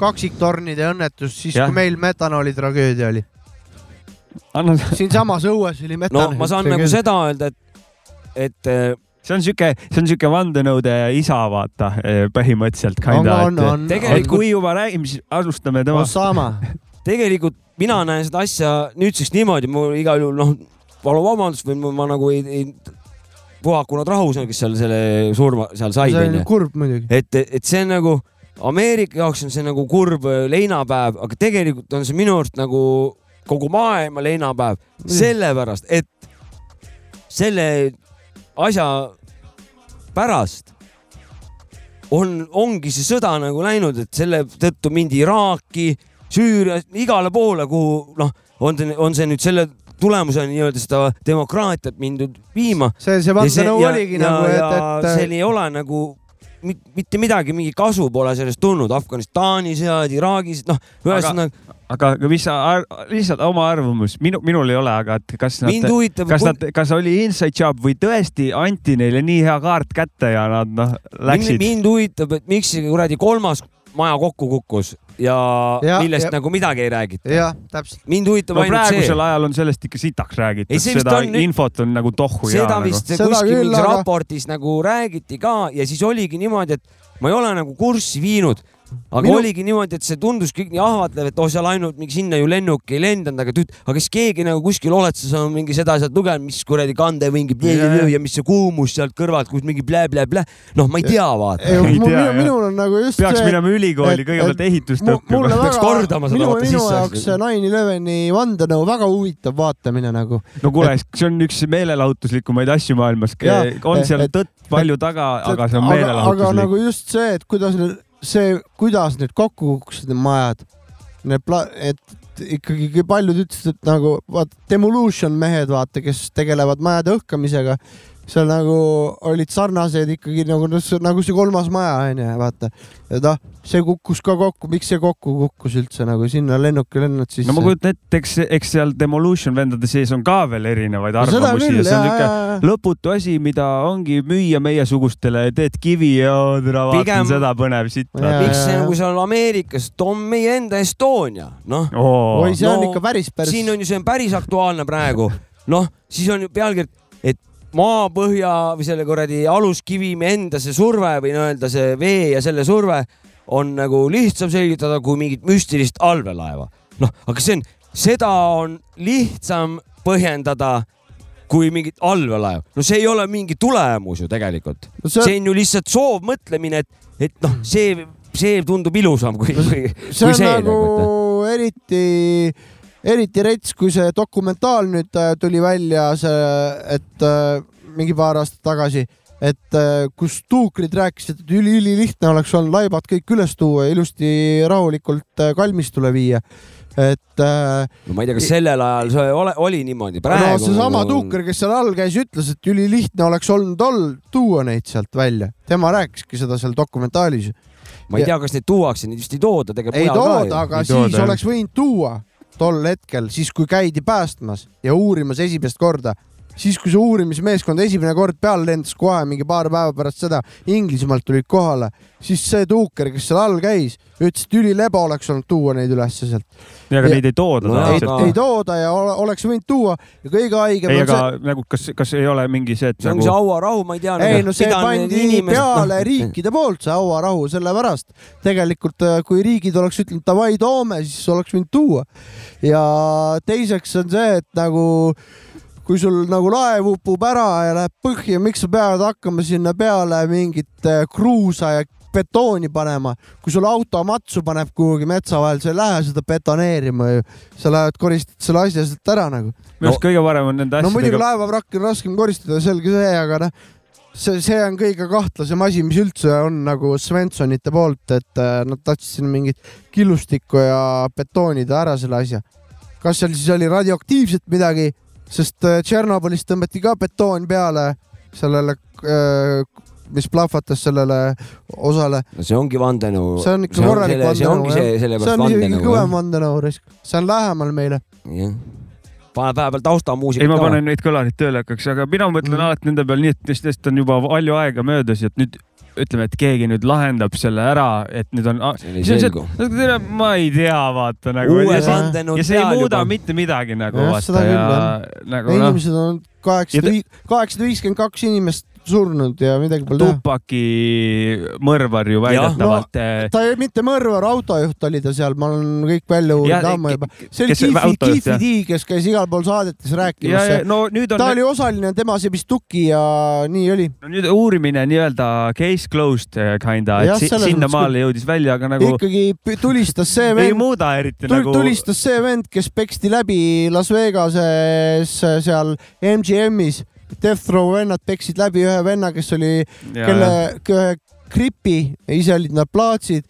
kaksiktornide õnnetus, siis Jah. kui meil metanooli tragöödia oli. anna, siinsamas õues oli no metanooli ma saan nagu seda öelda, et, et eh, see on siuke, see on siuke vandenõude isa, vaata põhimõtteliselt. on, on. Tegelikult- kui juba räägime, siis alustame tema. Osama, tegelikult mina näen seda asja nüüdseks niimoodi, mul igal juhul noh, palun vabandust või ma, ma nagu ei, ei puhaku nad rahus, kes seal selle surma seal said see on. kurb muidugi. et, et see on nagu Ameerika jaoks on see nagu kurb äh, leinapäev, aga tegelikult on see minu arust nagu kogu maailma leinapäev, sellepärast et selle asja pärast on, ongi see sõda nagu läinud, et selle tõttu mindi Iraaki, Süüria, igale poole, kuhu noh, on see, on see nüüd selle tulemusena nii-öelda seda demokraatiat mindud viima. See, see vandenõu oligi nagu, et, et seal ei ole nagu mit, mitte midagi, mingi kasu pole sellest tulnud. Afganistanis ja Iraagis, noh, ühesõnaga aga aga mis sa, lihtsalt oma arvamus, minu, minul ei ole, aga et kas nad kas nad, kas oli inside job või tõesti anti neile nii hea kaart kätte ja nad noh, läksid? mind huvitab, et miks see kuradi kolmas maja kokku kukkus ja, Ja- millest ja- nagu midagi ei räägita. jah, täpselt. mind huvitab no ainult see praegusel, ajal on sellest ikka sitaks räägitud seda on infot on nagu tohku ja seda nagu. vist Seda kuskil mingis raportis nagu räägiti ka ja siis oligi niimoodi, et ma ei ole nagu kurssi viinud, aga Minu- Minu... oligi niimoodi, et see tundus kõik nii ahvatlev, et oh, seal ainult mingi sinna ju lennuk ei lendanud, aga tüüt, aga kas keegi nagu kuskil oled sa saanud mingi seda sealt lugenud, mis kuradi kande mingi Ja, ja. ja mis see kuumus sealt kõrvalt, kus mingi blä-blä-blä, noh, ma ei tea, vaata. Minul on nagu just peaks see, minema ülikooli et- kõigepealt et ehitust õppima. Peaks kordama seda, minu, vaata, minu sisse. jaoks see Nine Eleveni vandenõu väga huvitav vaatamine nagu. no kuule, see on üks meelelahutuslikumaid asju maailmas on seal tõtt palju taga, aga see on aga, aga meelelahutuslik. nagu just see, et kuidas see, kuidas need kokku kukkusid, need majad. Need pla-, et ikkagi paljud ütlesid, et nagu vaata, demolution mehed, vaata, kes tegelevad majade õhkamisega, seal nagu olid sarnased ikkagi nagu, nagu see kolmas maja onju, vaata. et noh, see kukkus ka kokku, miks see kokku kukkus üldse nagu sinna lennuki lennad sisse. no ma kujutan ette, eks, eks seal Demolution vendade sees on ka veel erinevaid arvamusi küll, ja see on ja. lõputu asi, mida ongi müüa meiesugustele, teed kivi ja tere, vaatan Pigem- seda põnev sitt. Miks see nagu seal Ameerikas, too on meie enda Estonia, noh. oi, see on No, ikka päris, päris. siin on ju, see on päris aktuaalne praegu. noh, siis on ju pealkiri, et maapõhja või selle kuradi aluskivimi enda see surve või nii-öelda see vee ja selle surve on nagu lihtsam selgitada kui mingit müstilist allveelaeva. noh, aga see on, seda on lihtsam põhjendada kui mingit allveelaeva. no see ei ole mingi tulemus ju tegelikult. No see- see on ju lihtsalt soovmõtlemine, et, et noh, see, see tundub ilusam kui, kui, see on see nagu, eriti, eriti rets, kui see dokumentaal nüüd äh, tuli välja, see, et äh, mingi paar aastat tagasi, et äh, kus tuukrid rääkisid, et üli-ülilihtne oleks olnud laibad kõik üles tuua ja ilusti rahulikult kalmistule viia. et äh, no ma ei tea, kas sellel ajal see ole, oli niimoodi, no praegu. seesama tuuker, kes seal all käis, ütles, et ülilihtne oleks olnud all tuua neid sealt välja. tema rääkiski seda seal dokumentaalis. ma ei tea, kas neid tuuakse, neid vist ei tooda tegelikult ei tooda, aga Ei siis tooda, oleks võinud tuua tol hetkel, siis kui käidi päästmas ja uurimas esimest korda, siis kui see uurimismeeskond esimene kord peale lendas kohe mingi paar päeva pärast seda Inglismaalt tulid kohale, siis see tuuker, kes seal all käis, ütles, et ülileba oleks olnud tuua neid ülesse sealt. ja aga Ja- neid ei tooda No ei, ei tooda ja ole- oleks võinud tuua ja kõige haigem ei, aga see, nagu kas, kas ei ole mingi see, et see nagu see hauarahu, ma ei tea. ei no see pandi peale riikide poolt, see hauarahu, sellepärast tegelikult äh, kui riigid oleks ütelnud davai toome, siis oleks võinud tuua. ja teiseks on see, et nagu kui sul nagu laev upub ära ja läheb põhja, miks sa pead hakkama sinna peale mingit äh, kruusa ja betooni panema, kui sul auto matsu paneb kuhugi metsa vahel, sa ei lähe seda betoneerima ju, sa lähed koristad selle asja sealt ära nagu. minu arust kõige parem on nende no muidugi asjadega, laevavrakki on raskem koristada, selge see, aga noh, see, see on kõige kahtlasem asi, mis üldse on nagu Svenssonite poolt, et äh, nad tahtsid sinna mingit killustikku ja betoonida ära selle asja. kas seal siis oli radioaktiivset midagi, sest äh, Tšernobõlis tõmmati ka betoon peale sellele, mis plahvatas sellele osale, no see ongi vandenõu. see on ikka korralik see ongi vandenõu see, jah. see sellepärast on isegi vandenõu. kõvem vandenõu, see on lähemal meile. jah, paned vahepeal taustamuusikat ei, ma panen neid kõlarid tööle hakkaks, aga mina mõtlen Mhm. alati nende peal nii, et neist on juba palju aega möödas ja et nüüd ütleme, et keegi nüüd lahendab selle ära, et nüüd on. See ei selgu. ma ei tea, vaata nagu. ja see ei muuda juba. mitte midagi nagu Jah, vaata seda küll, ja jah. nagu noh, inimesed on kaheksasada kaheksasada viiskümmend kaks inimest surnud ja midagi pole teha. Tupaki mõrvar ju väidetavalt no,. ta ei, mitte mõrvar, autojuht oli ta seal, ma olen kõik välja uurinud ammu juba. see oli Kiifi, Kiifi? D, kes käis igal pool saadetes rääkimas. no nüüd on ta oli osaline temas ja Bistuki ja nii oli. no nüüd uurimine nii-öelda case closed eh, kinda, et si sinnamaale jõudis välja, aga nagu ikkagi tulistas see ei vend, muuda eriti tul, nagu. tulistas see vend, kes peksti läbi Las Vegases seal MGM-is. Death Row vennad peksid läbi ühe venna, kes oli, kelle ühe gripi, ise olid nad plaatsid,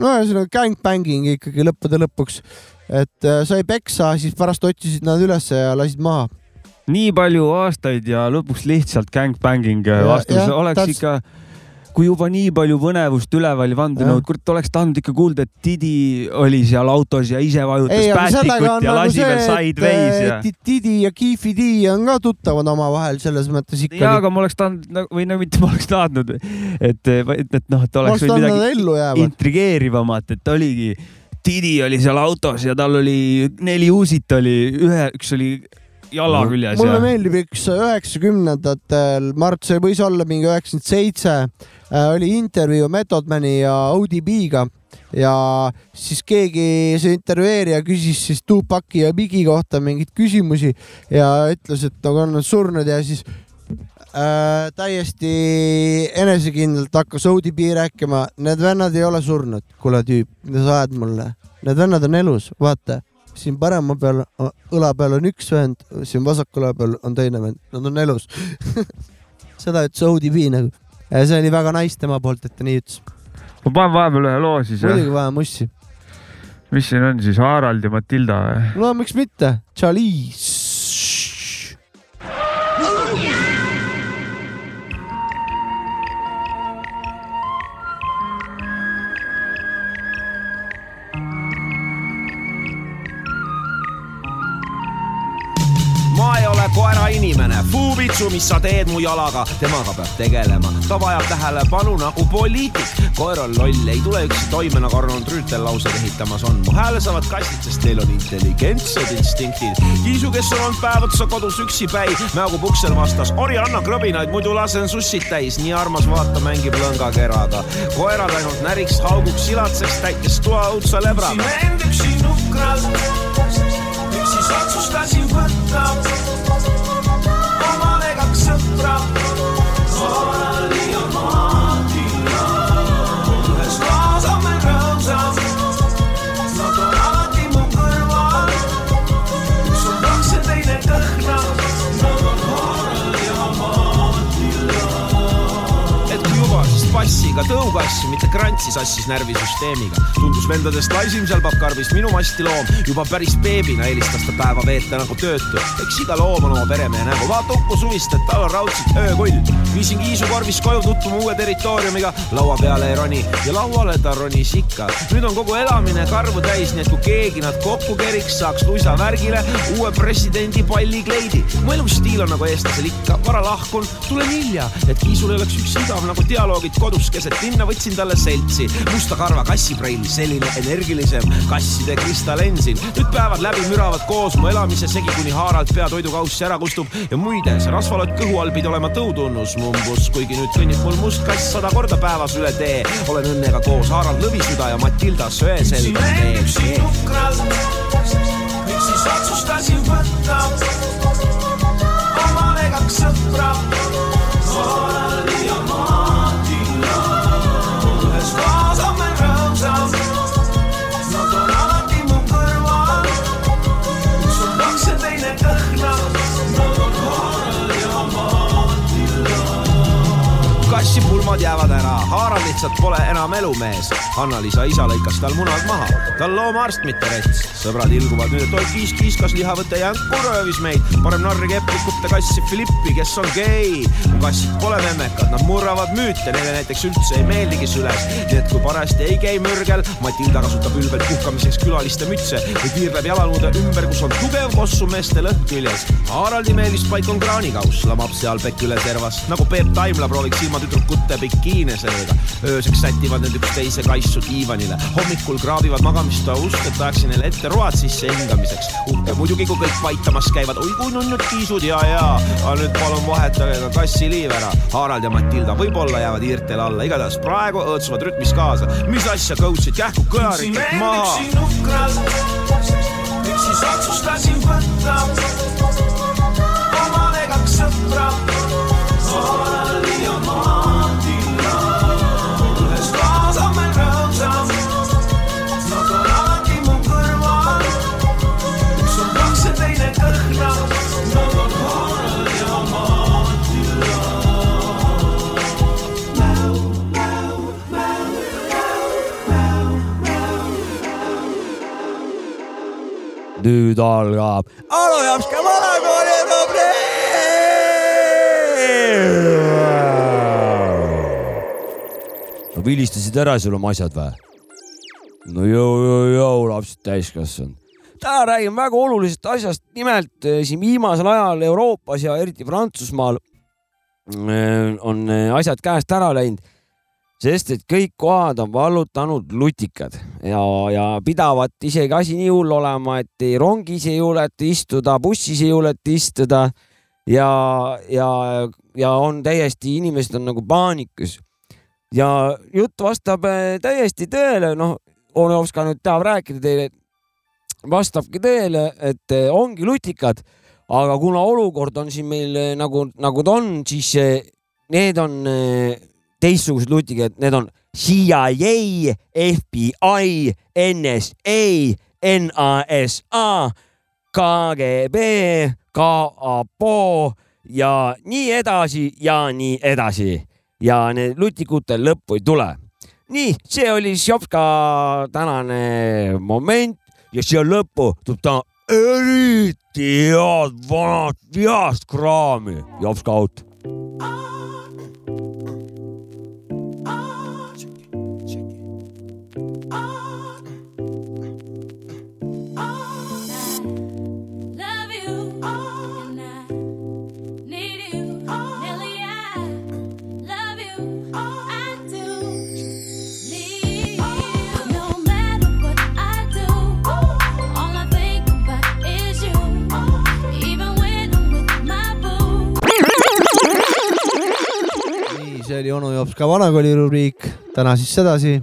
no ühesõnaga gangbanging ikkagi lõppude lõpuks. et äh, sai peksa, siis pärast otsisid nad ülesse ja lasid maha. nii palju aastaid ja lõpuks lihtsalt gangbanging Ja- vastus oleks täpselt. ikka, kui juba nii palju põnevust üleval ja vandenõud, kurat oleks tahtnud ikka kuulda, et Didi oli seal autos ja ise vajutas ei, päästikut ja nagu lasi veel sideways ja Didi ja Kiifi D on ka tuttavad omavahel selles mõttes ikka. jaa, aga ma oleks tahtnud või no mitte ma oleks tahtnud, et, et, et noh, et oleks võinud midagi intrigeerivamat, et oligi, Didi oli seal autos ja tal oli neli uusit oli, ühe, üks oli jala küljes mulle ja meeldib üks üheksakümnendatel, ma arvan, et see võis olla mingi üheksakümmend seitse, oli intervjuu Method Mani ja ODB-ga ja siis keegi, see intervjueerija küsis siis Tupaki ja Bigi kohta mingeid küsimusi ja ütles, et nagu on nad surnud ja siis äh, täiesti enesekindlalt hakkas ODB rääkima, need vennad ei ole surnud, kuule tüüp, mida sa ajad mulle, need vennad on elus, vaata siin parema peal, õla peal on üks vend, siin vasaku õla peal on teine vend, nad on elus. seda ütles ODB nagu. see oli väga nice tema poolt, et ta nii ütles. ma panen vahepeal ühe loo siis muidugi vaja mussi. mis siin on siis, Harald ja Matilda või? no miks mitte, Charlize. Ole koerainimene, fuuvitsu, mis sa teed mu jalaga, temaga peab tegelema, ta vajab tähelepanu nagu poliitik. koer on loll, ei tule üksi toime nagu Arnold Rüütel lauseid ehitamas on. mu hääle saavad kastid, sest neil on intelligentsed instinktid. kiisu, kes on olnud päev otsa kodus üksipäi, mäogub uksel vastas, ori anna krõbinaid, muidu lasen sussid täis, nii armas vaata, mängib lõngakeraga. koerad ainult näriks, hauguks, silatseks, täitis toa õudse lebra. end üksi nukralt, miks siis otsustasin võtta passiga tõugassi, mitte krantsi sassis närvisüsteemiga. tundus vendadest laisim seal pappkarbis minu masti loom, juba päris beebina eelistas ta päeva veeta nagu töötu. eks iga loom on oma peremehe nägu, vaata Uku Suvist, et tal on raudselt öökull. viisin Kiisu korvis koju tutvuma uue territooriumiga, laua peale ei roni ja lauale ta ronis ikka. nüüd on kogu elamine karvu täis, nii et kui keegi nad kokku keriks, saaks luisa värgile uue presidendi pallikleidi. mu elustiil on nagu eestlasel ikka, vara lahkun, tulen hilja, et Kiisul ei oleks üks igav nagu dialoogid kodus keset linna, võtsin talle seltsi. musta karva kassipreili, selline energilisem kasside kristallensin. nüüd päevad läbi müravad koos mu elamise segi, kuni haaralt pea toidukaussi ära kustub ja muide, see rasvalott kõhu all pidi olema tõutunnus mumbus, kuigi nüüd kõnnib mul must kass sada korda päevas üle tee. olen õnnega koos Harald Lõvisüda ja Matilda Söeselga tees. miks siis otsustasin võtta omale kaks sõpra. Kassipulmad jäävad ära, Harald lihtsalt pole enam elumees. Hanna-Liisa isa lõikas tal munad maha, ta on loomaarst, mitte rets. sõbrad ilguvad nüüd, et oi kiis-kiis, kas lihavõte jänku röövis meid. parem narri keprikute kassi Filippi, kes on gei. kassid pole memmekad, nad murravad müüte, neile näiteks üldse ei meeldigi süles. nii et kui parajasti ei käi mürgel, Matilda kasutab ülbelt puhkamiseks külaliste mütse või tiirleb jalaluude ümber, kus on tugev kossumeeste lõhn küljes. Haraldi meelispaik on kraanikauss, lamab seal pekk üle servas, nagu Peep Taimla prooviks ilma tüdrukute bikiine seega. ööseks sätivad need üksteise kaisu diivanile, hommikul kraabivad magamistoa ust, et ajaks neile ette road sisse hingamiseks. uhke muidugi, kui kõik paitamas käivad, oi kui nunnud kiisud ja, ja, aga nüüd palun vahetage ka kassiliiv ära. Harald ja Matilda võib-olla jäävad hiirtele alla, igatahes praegu õõtsuvad rütmis kaasa. mis asja, coach'id, kähku kõlarid kõik maha. üksi nukralt, miks siis otsustasin võtta omale kaks sõpra, nüüd algab Alujapska vanakooli rubriik. no vilistasid ära sul oma asjad või? no jõu, jõu, jõu, lapsed täiskasvanud. täna räägime väga olulisest asjast, nimelt eh, siin viimasel ajal Euroopas ja eriti Prantsusmaal eh, on eh, asjad käest ära läinud sest et kõik kohad on vallutanud lutikad ja, ja pidavat isegi asi nii hull olema, et ei rongis ei juleta istuda, bussis ei juleta istuda ja, ja, ja on täiesti, inimesed on nagu paanikas. ja jutt vastab eh, täiesti tõele, noh, Onovska nüüd tahab rääkida teile, vastabki tõele, et eh, ongi lutikad, aga kuna olukord on siin meil eh, nagu, nagu ta on, siis need on teistsugused lutikad, need on CIA, FBI, NSA, NASA, KGB, KAPO ja nii edasi ja nii edasi ja need lutikutel lõppu ei tule. nii, see oli Šopka tänane moment ja siia lõppu tuleb ta eriti head vanat heast kraami. Jopska out. Oli onu jops ka vanakooli rubriik, täna siis sedasi.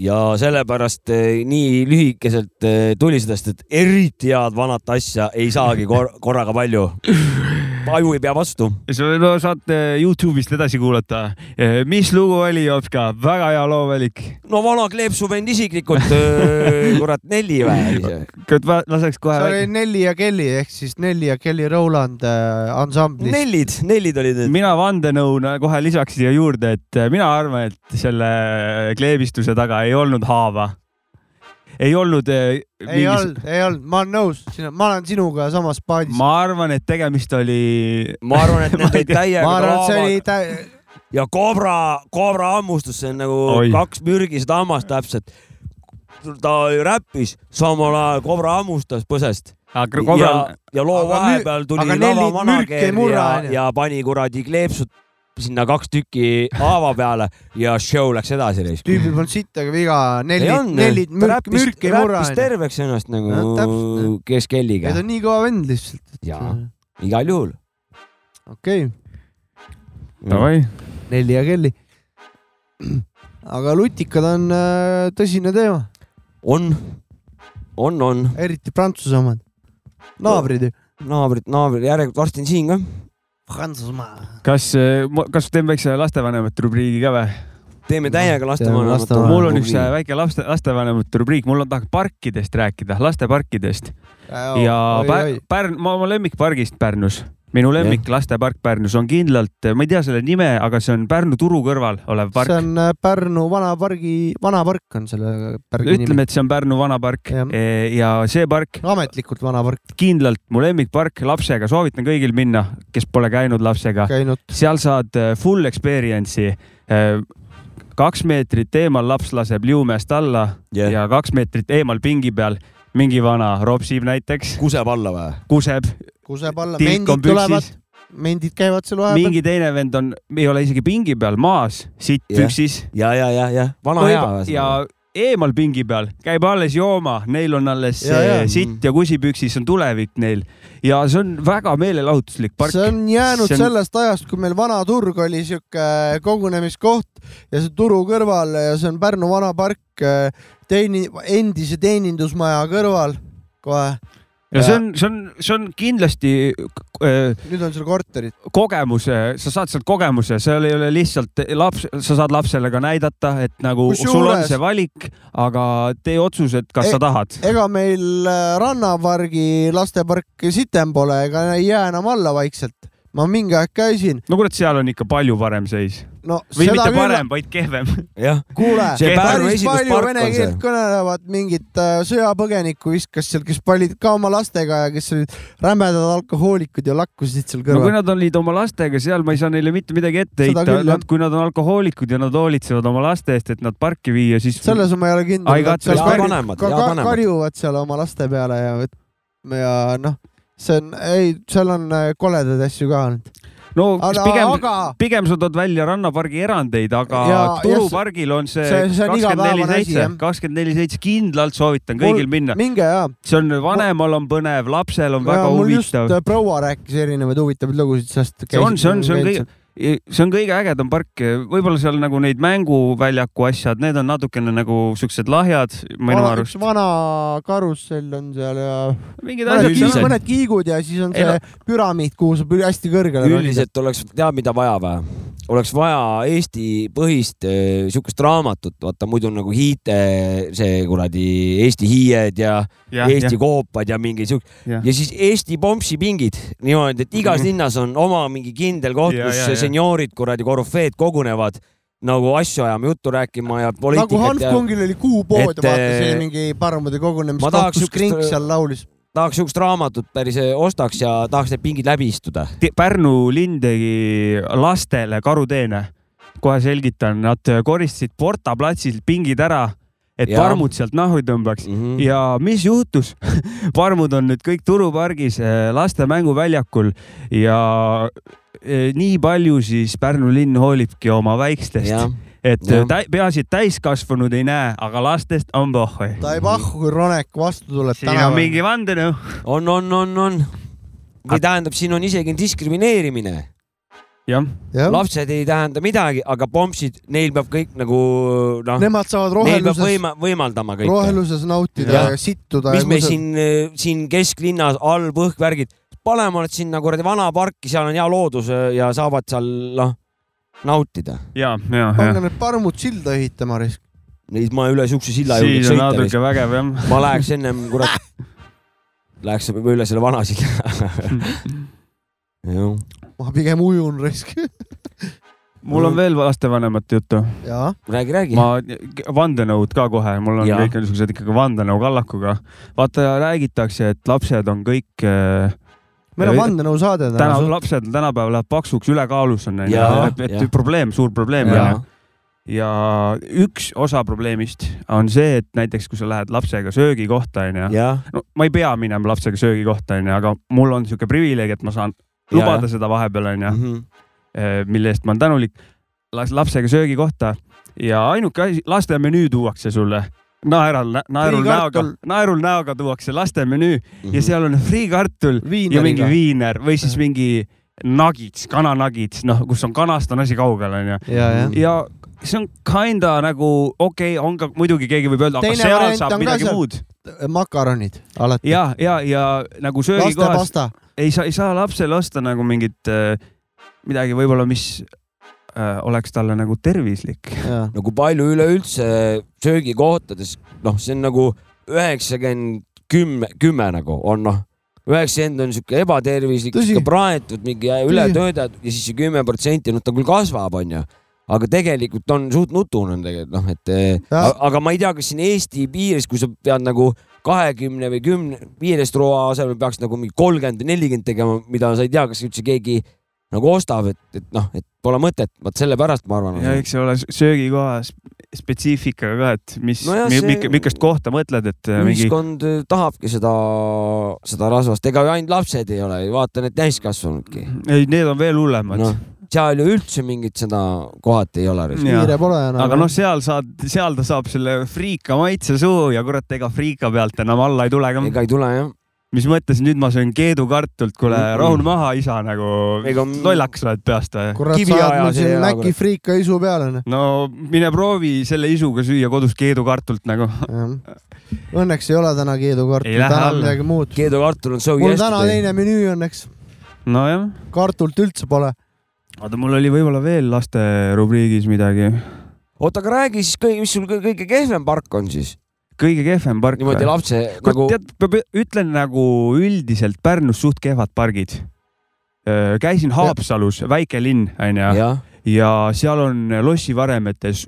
ja sellepärast eh, nii lühikeselt eh, tuli sellest, et eriti head vanat asja ei saagi kor korraga palju. Aju ei pea vastu. no saate Youtube'ist edasi kuulata. mis lugu oli, Jopska, väga hea loovalik. no vana kleepsu vend isiklikult, kurat Nelli või? laseks kohe see oli. Nelli ja Kelly ehk siis Nelli ja Kelly Rowland ansamblist. Nellid, Nellid olid need. mina vandenõuna kohe lisaks siia juurde, et mina arvan, et selle kleebistuse taga ei olnud haava. Ei olnud. ei olnud, ei olnud, ma olen nõus, ma olen sinuga samas paadis. ma arvan, et tegemist oli. ma arvan, et need olid täiega ma arvan, et see oli tä-, ja kobra, kobra hammustus, see on nagu Oi. Kaks mürgist hammast täpselt. ta räppis, samal ajal kobra hammustas põsest aga ja ja loo vahepeal tuli lavamanager ja ja pani kuradi kleepsud sinna kaks tükki haava peale ja show läks edasi. tüübil polnud sittagi viga, ei Nelli, olnud, Nelli ta mürk, mürk ei murra räppis. terveks ennast nagu täpselt, jah. keskelliga ta. on nii kõva vend lihtsalt. Jaa. igal juhul. okei, davai. Nelli ja Kelly. aga lutikad on äh, tõsine teema, on, on, on eriti Prantsuse omad. naabrid ju. naabrid, naabrid, järelikult varsti on siin ka. Prantsusmaa. kas, kas teeme väikse lastevanemate rubriigi ka või? teeme täiega lastevanemate mul on üks äh, väike laste, lastevanemate rubriik, mul on, tahaks parkidest rääkida, lasteparkidest. Ja Pär- Pärn, ma oma lemmikpargist Pärnus, minu lemmik lastepark Pärnus on kindlalt, ma ei tea selle nime, aga see on Pärnu turu kõrval olev see park. on äh, Pärnu vanapargi, vanapark on selle pargi nimi. ütleme, et see on Pärnu vanapark Jah. ja see park ametlikult vanapark kindlalt mu lemmikpark lapsega, soovitan kõigil minna, kes pole käinud lapsega. seal saad äh, full experience'i. kaks meetrit eemal laps laseb liumäest alla Jah. ja kaks meetrit eemal pingi peal mingi vana ropsib näiteks, kuseb alla või? kuseb, kuseb alla, mendid tulevad mendid käivad seal vahepeal. mingi teine vend on, ei ole isegi pingi peal, maas, sitt Jah. püksis ja, ja, ja, ja vana hea. ja eemal pingi peal käib alles jooma, neil on alles Ja, ja. sitt ja kusipüksis on tulevik neil ja see on väga meelelahutuslik park. see on jäänud See on- sellest ajast, kui meil vana turg oli sihuke kogunemiskoht ja see turu kõrval ja see on Pärnu vanapark teeni-, endise teenindusmaja kõrval kohe. Ja see on, see on, see on kindlasti äh, nüüd on seal korterid. kogemuse, sa saad sealt kogemuse, seal ei ole lihtsalt laps, sa saad lapsele ka näidata, et nagu Kusjuures- sul on see valik, aga tee otsus, et kas E- sa tahad. ega meil äh, rannapargi lastepark sitem pole, ega ei jää enam alla vaikselt. Ma mingi aeg käisin, no kurat, seal on ikka palju parem seis. No või seda mitte küll, parem, vaid kehvem. kuule, päris palju vene keelt kõnelevad mingit äh, sõjapõgenikku viskas seal, kes olid ka oma lastega ja kes olid rämedad alkohoolikud ja lakkusid seal no kui kõrval. nad olid oma lastega seal, ma ei saa neile mitte midagi ette heita. kui nad on alkohoolikud ja nad hoolitsevad oma laste eest, et nad parki viia, siis selles ma ei ole kindel. Karjuvad seal oma laste peale ja, ja noh, see on, ei, seal on äh, koledaid asju ka olnud. no aga, pigem aga pigem sa tood välja rannapargi erandeid, aga Ja- turupargil on see kakskümmend neli seitse kakskümmend neli seitse, kindlalt soovitan kõigil minna. minge ja. see on, vanemal on põnev, lapsel on väga mul just huvitav. äh, proua rääkis erinevaid huvitavaid lugusid sellest. see on, see on, see on kõige, see on kõige ägedam park, võib-olla seal nagu neid mänguväljaku asjad, need on natukene nagu siuksed lahjad minu üks arust. vana karussell on seal ja mingid mõned, asjad kiig, seal. mõned kiigud ja siis on see püramiid, kuhu saab hästi kõrgele üldiselt oleks, tead, mida vaja või? Oleks vaja Eesti põhist eh, siukest raamatut, vaata muidu on nagu hiite, see kuradi Eesti hiied ja, ja Eesti ja. koopad ja mingi siuk- Jah. ja siis Eesti pompsipingid niimoodi, et igas Mhm. linnas on oma mingi kindel koht, Ja, kus ja, ja. senioorid, kuradi korüfeed kogunevad nagu asju ajama, juttu rääkima ja nagu poliitikat Hanf ja Kongil oli kuupood ja vaata, see oli mingi ma, tahaks kus siukest- Krink seal laulis. Tahaks siukest raamatut päris ostaks ja tahaks need pingid läbi istuda. Pärnu linn tegi lastele karuteene. kohe selgitan, nad koristasid Porta platsil pingid ära, et Jaa. parmud sealt nahku ei tõmbaks Mm -hmm. ja mis juhtus? parmud on nüüd kõik turupargis eh, laste mänguväljakul ja eh, nii palju siis Pärnu linn hoolibki oma väikstest, jah, et jah. eh, tä- peaasi, et täiskasvanud ei näe, aga lastest on pohhu. ta ei pahhu, kui Ronek vastu tuleb siin on mingi vandenõu. on, on, on, on. või tähendab, siin on isegi diskrimineerimine. jah, jah, lapsed ei tähenda midagi, aga pompsid, neil peab kõik nagu noh, nemad saavad roheluses, võima-, võimaldama kõike. roheluses nautida Jah. ja sittuda. mis me siin, siin kesklinnas all põhkvärgid, paneme nad sinna kuradi vana parki, seal on hea loodus ja saavad seal noh nautida. ja, ja, pange ja. need parmud silda ehitama, risk. Neid ma üle siukse silla ei siis julgeks on sõita natuke. vägev jah. ma läheks ennem kurat, läheks üle selle vana silla. jah, ma pigem ujun, risk. mul on veel lastevanemate juttu. räägi, räägi. ma, vandenõud ka kohe, mul on Jaa. kõik niisugused ikkagi vandenõu kallakuga. vaata, räägitakse, et lapsed on kõik äh, meil on vandenõusaade täna, täna. lapsed tänapäeval lähevad paksuks, ülekaalus on et, et probleem, suur probleem ja onju. ja üks osa probleemist on see, et näiteks kui sa lähed lapsega söögikohta onju, no ma ei pea minema lapsega söögikohta onju, aga mul on siuke privileeg, et ma saan lubada ja. seda vahepeal onju, Mhm. mille eest ma olen tänulik. las lapsega söögikohta ja ainuke asi, laste menüü tuuakse sulle naeral, naerul näoga naerul näoga tuuakse laste menüü ja seal on friikartul ja mingi viiner või siis mingi nagits, kananagits, noh, kus on kanast on asi kaugel onju. ja, jah. ja see on kinda nagu okei okay,, on ka muidugi keegi võib öelda, aga seal saab midagi seal. muud. makaronid alati. ja, ja, ja nagu söögikohas ei saa, ei saa lapsele osta nagu mingit äh, midagi võib-olla, mis oleks talle nagu tervislik. no kui palju üleüldse söögikohtades, noh, see on nagu üheksakümmend kümme, kümme nagu on noh, üheksakümmend on sihuke ebatervislik, praetud, mingi ületöödatud ja siis see kümme protsenti, noh ta küll kasvab, onju. aga tegelikult on suht nutune on tegelikult noh, et eh, Jah. a- aga ma ei tea, kas siin Eesti piires, kui sa pead nagu kahekümne või kümne, viieteist roa asemel peaks nagu mingi kolmkümmend või nelikümmend tegema, mida sa ei tea, kas üldse keegi nagu ostab, et, et noh, et pole mõtet, vot sellepärast ma arvan. ja eks see ole söögikoha spetsiifikaga ka, et mis no, see- millist kohta mõtled, et äh, mingi ühiskond eh, tahabki seda, seda rasvast, ega ju ainult lapsed ei ole, vaata need täiskasvanudki. ei, need on veel hullemad noh, seal ju üldse mingit seda kohati ei ole. Jaa. kiire pole enam. aga noh, seal saad, seal ta saab selle friika maitse suhu ja kurat, ega friika pealt enam alla ei tule ka. ega ei tule jah. Mis mõttes nüüd ma söön keedukartult, kuule rahune maha, isa nagu Ega- lollaks oled peast või? kurat, kivi sa ajas mul ei siin Maci kurat. friika isu peal onju. no mine proovi selle isuga süüa kodus keedukartult nagu. Õnneks ei ole täna keedukartul, täna on midagi muud. keedukartul on so mul täna yesterday. teine menüü õnneks, nojah, kartult üldse pole. oota, mul oli võib-olla veel laste rubriigis midagi. oota, aga räägi siis kõige, mis sul kõige kõige kehvem park on siis? Kõige kehvem park. niimoodi lapse kurat nagu, tead, peab, ütlen nagu üldiselt Pärnus suht kehvad pargid. käisin Haapsalus, väike linn onju, jah, ja seal on lossivaremetes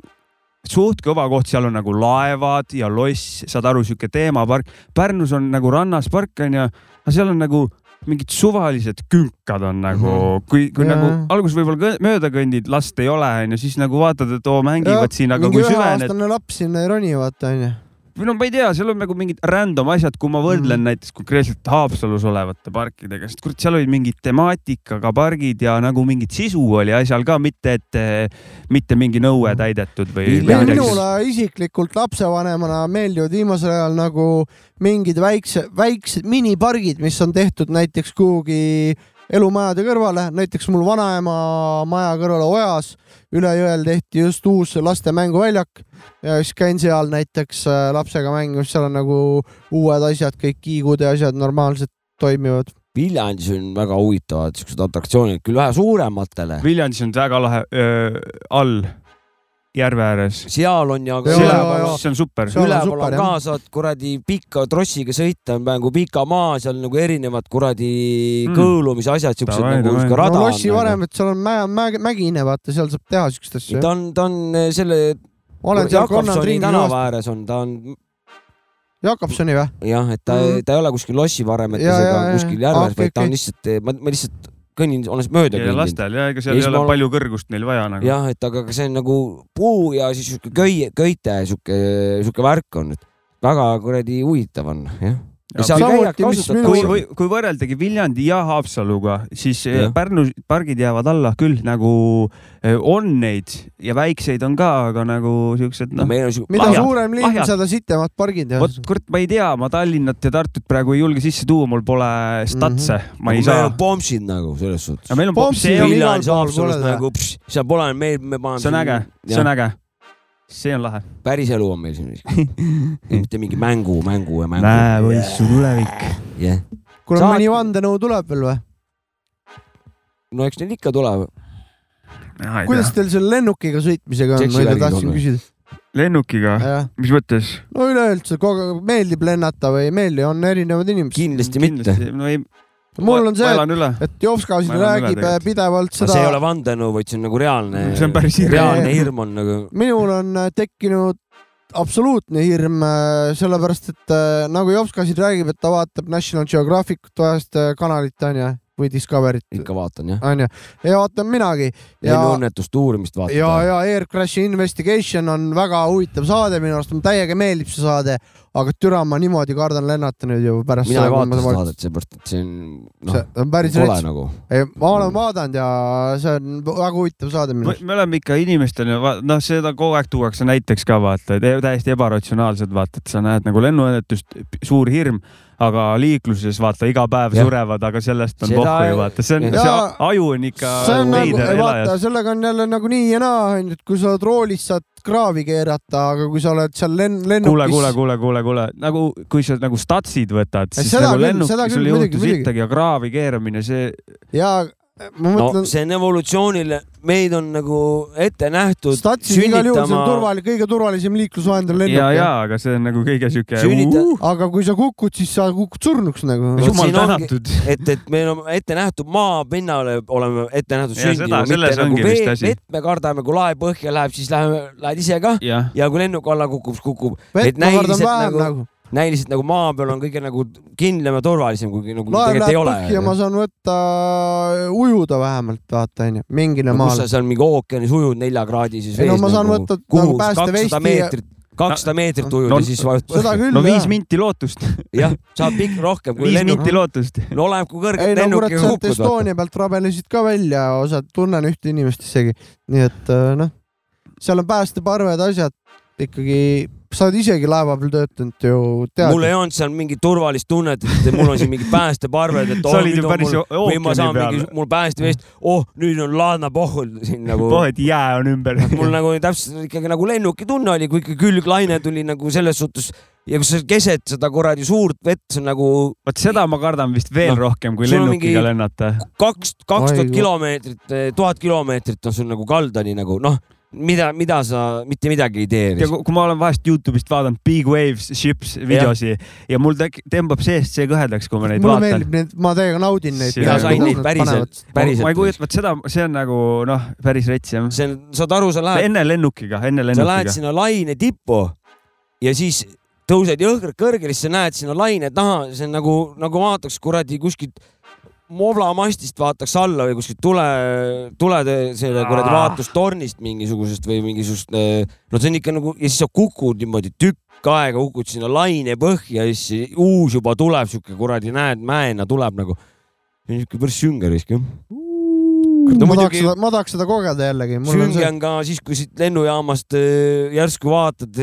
suht kõva koht, seal on nagu laevad ja loss, saad aru, sihuke teemapark. Pärnus on nagu rannas park onju, aga seal on nagu mingid suvalised künkad on nagu mm, -hmm. kui, kui Jaa. nagu alguses võib-olla mööda kõndid, last ei ole onju, siis nagu vaatad, et oo mängivad siin, aga kui süvened, üheaastane laps sinna ei roni, vaata onju. Või no ma ei tea, seal on nagu mingid random asjad, kui ma võrdlen Mhm. mm. näiteks konkreetselt Haapsalus olevate parkidega, sest kurat, seal olid mingid temaatikaga pargid ja nagu mingit sisu oli asjal ka, mitte et eh, mitte mingi nõue täidetud või minule isiklikult lapsevanemana meeldivad viimasel ajal nagu mingid väikse, väiksed minipargid, mis on tehtud näiteks kuhugi elumajade kõrvale, näiteks mul vanaema maja kõrvale Ojas üle jõel tehti just uus laste mänguväljak ja siis käin seal näiteks äh, lapsega mängimas, seal on nagu uued asjad, kõik kiigud ja asjad normaalselt toimivad. Viljandis on väga huvitavad siuksed atraktsioonid, küll vähe suurematele. Viljandis on väga lahe öö, all järve ääres. seal on ja see on super. Seal on üleval super, on ka, saad kuradi pika trossiga sõita, on nagu pika maa, seal nagu erinevad kuradi Mm. kõõlumise asjad, siuksed nagu davai. siuke no rada lossi on. varem, et seal on mäe, mäe, mägine, vaata seal saab teha siukest asja ta. on, ta on eh, selle olen seal Jakobsoni ringi tänava ääres on, ta on Jakobsoni või? jah, et ta mm., ta ei ole kuskil lossi varemetes Ja, ja, ega kuskil järves, okei, vaid ta on lihtsalt, ma, ma lihtsalt kõnnin, olen mööda kõndinud. lastel ja ega seal Ja ei ole olen- palju kõrgust neil vaja nagu. jah, et aga aga see on nagu puu ja siis sihuke köie, köite sihuke, sihuke värk on, et väga kuradi huvitav on, jah. Ja kui, kui, kui võrreldagi Viljandi ja Haapsaluga, siis eh, Jah. Pärnu pargid jäävad alla küll nagu eh, on neid ja väikseid on ka, aga nagu siuksed no noh. meil on sihuke mida Lahjad, suurem linn, seda sitemad pargid ja vot kurat, ma ei tea, ma Tallinnat ja Tartut praegu ei julge sisse tuua, mul pole statse mm, -hmm. ma ei meil saa on. pommsid nagu selles suhtes. meil on igal Viljandis, Haapsalus pole nagu, seal pole, meil, me paneme. see on äge, see on äge. See on lahe. päris elu on meil siin. mitte mingi mängu, mängu ja mängu. näe, poiss, su tulevik. jah, kuule Saad- mõni vandenõu tuleb veel või? no eks neil ikka tuleb. kuidas teil selle lennukiga sõitmisega on, ma ei tea, tahtsin küsida. lennukiga, mis mõttes? no üleüldse kogu aeg meeldib lennata või ei meeldi, on erinevad inimesed. kindlasti mitte. no ei, mul on see, et Jovska siin Ma elan üle räägib tegelikult. pidevalt see ei ole seda, vandenõu, vaid see on nagu reaalne. See on päris hirm. reaalne hirm on nagu. minul on äh, tekkinud absoluutne hirm, sellepärast et äh, nagu Jovska siin räägib, et ta vaatab National Geographicut vahest äh, kanalit onju või Discovery't ikka vaatan jah. onju ja vaatan minagi ja lennuõnnetuste uurimist vaatan. ja, ja Air Crashi Investigation on väga huvitav saade minu arust, mulle täiega meeldib see saade, aga türa ma niimoodi kardan lennata nüüd ju pärast mina ei vaata seda saadet, seepärast et see on, noh, see on päris rets. nagu. ma olen vaadanud ja see on väga huvitav saade minu me arust. me oleme ikka inimestena, noh, seda kogu aeg tuuakse näiteks ka vaata, et täiesti ebaratsionaalsed, vaata, et sa näed nagu lennuõnnetust, suur hirm, aga liikluses vaata iga päev Jah. surevad, aga sellest on pohhu ei- ju vaata, see on, see aju on ikka see on nagu, vaata, sellega on jälle nagu nii ja naa onju, et kui sa oled roolis, saad kraavi keerata, aga kui sa oled seal lenn-, lennukis. kuule, kuule, kuule, kuule, kuule, nagu kui sa nagu statsid võtad, siis Seda nagu küll, lennuk, seda sul ei juhtu sittagi ja kraavi keeramine, see, ja, ma no mõtlen, see on evolutsioonile, meid on nagu ette nähtud Statsis igal juhul see on sünnitama, turvaline, kõige turvalisem liiklusvahend on ja, lennuk. ja, aga see on nagu kõige siuke. Sünnita- aga kui sa kukud, siis sa kukud surnuks nagu. Jumal tänatud. et, et meil on ette nähtud maapinnale oleme ette nähtud Ja sündima, mitte nagu vee, vett me kardame, kui laev põhja läheb, siis läheme, lähed ise ka jah, ja kui lennuk alla kukub, siis kukub. vett et ma kardan vähem nagu, nagu.. Näiliselt nagu maa peal on kõige nagu kindlam ja turvalisem, kuigi nagu laev tegelikult ei läheb ole. põhja, ma saan võtta, ujuda vähemalt, vaata onju, mingile no, kus maale sa. seal mingi ookeanis ujud neljakraadises Ei no vees ma saan nagu, võtta nagu päästevesti meetrit, kakssada meetrit ujud No- ja siis vajutad seda küll no viis jah. minti lootust, jah, saab pikk rohkem kui viis lennuk minti. lootust. no oleneb, kui kõrgelt ei no kurat, lennukiga sealt kukud. Estonia pealt rabelesid ka välja, osad, tunnen ühte inimest isegi, nii et äh, noh, seal on päästeparved, asjad ikkagi, sa oled isegi laeva peal töötanud ju, tead mul. ei olnud seal mingit turvalist tunnet, et mul on siin mingid päästeparved, et Sa oh, olid ju nüüd on päris mul, või ma ookeani saan peal. mingi, mul päästevest, oh nüüd on laadna pohhul siin nagu. pohed jää on ümber. mul nagu täpselt ikkagi nagu lennukitunne oli, kui ikka külglaine tuli nagu selles suhtes ja kui sa keset seda kuradi suurt vett, see on nagu vot seda ma kardan vist veel Noh, rohkem kui lennukiga lennata. kaks, kaks tuhat kilomeetrit, tuhat kilomeetrit on sul nagu kaldani nagu noh, mida, mida sa mitte midagi ei tee. ja kui ma olen vahest Youtube'ist vaadanud Big Waves Ships videosi ja mul tek- tõmbab seest see kõhedaks, kui ma neid mulle vaatan meeldib neid, ma täiega naudin neid. Mina sain neid päriselt, ma ei päriselt. kujuta, vot seda, see on nagu noh, päris rets jah. see on, saad aru, sa lähed, enne lennukiga, enne sa lähed lennukiga. sinna laine tippu ja siis tõused jõhkralt kõrgele, siis sa näed sinna laine taha, see on nagu, nagu vaataks kuradi kuskilt movlamastist vaataks alla või kuskilt tule, tulede selle kuradi vaatustornist mingisugusest või mingisugust, no see on ikka nagu ja siis sa kukud niimoodi tükk aega, kukud sinna laine põhja ja siis uus juba tuleb, sihuke kuradi näed, mäena tuleb nagu. niisugune päris sünge risk jah. no, ma tahaks muidugi- seda, ma tahaks seda kogeda jällegi. mul on sünge see, on ka siis, kui siit lennujaamast äh, järsku vaatad,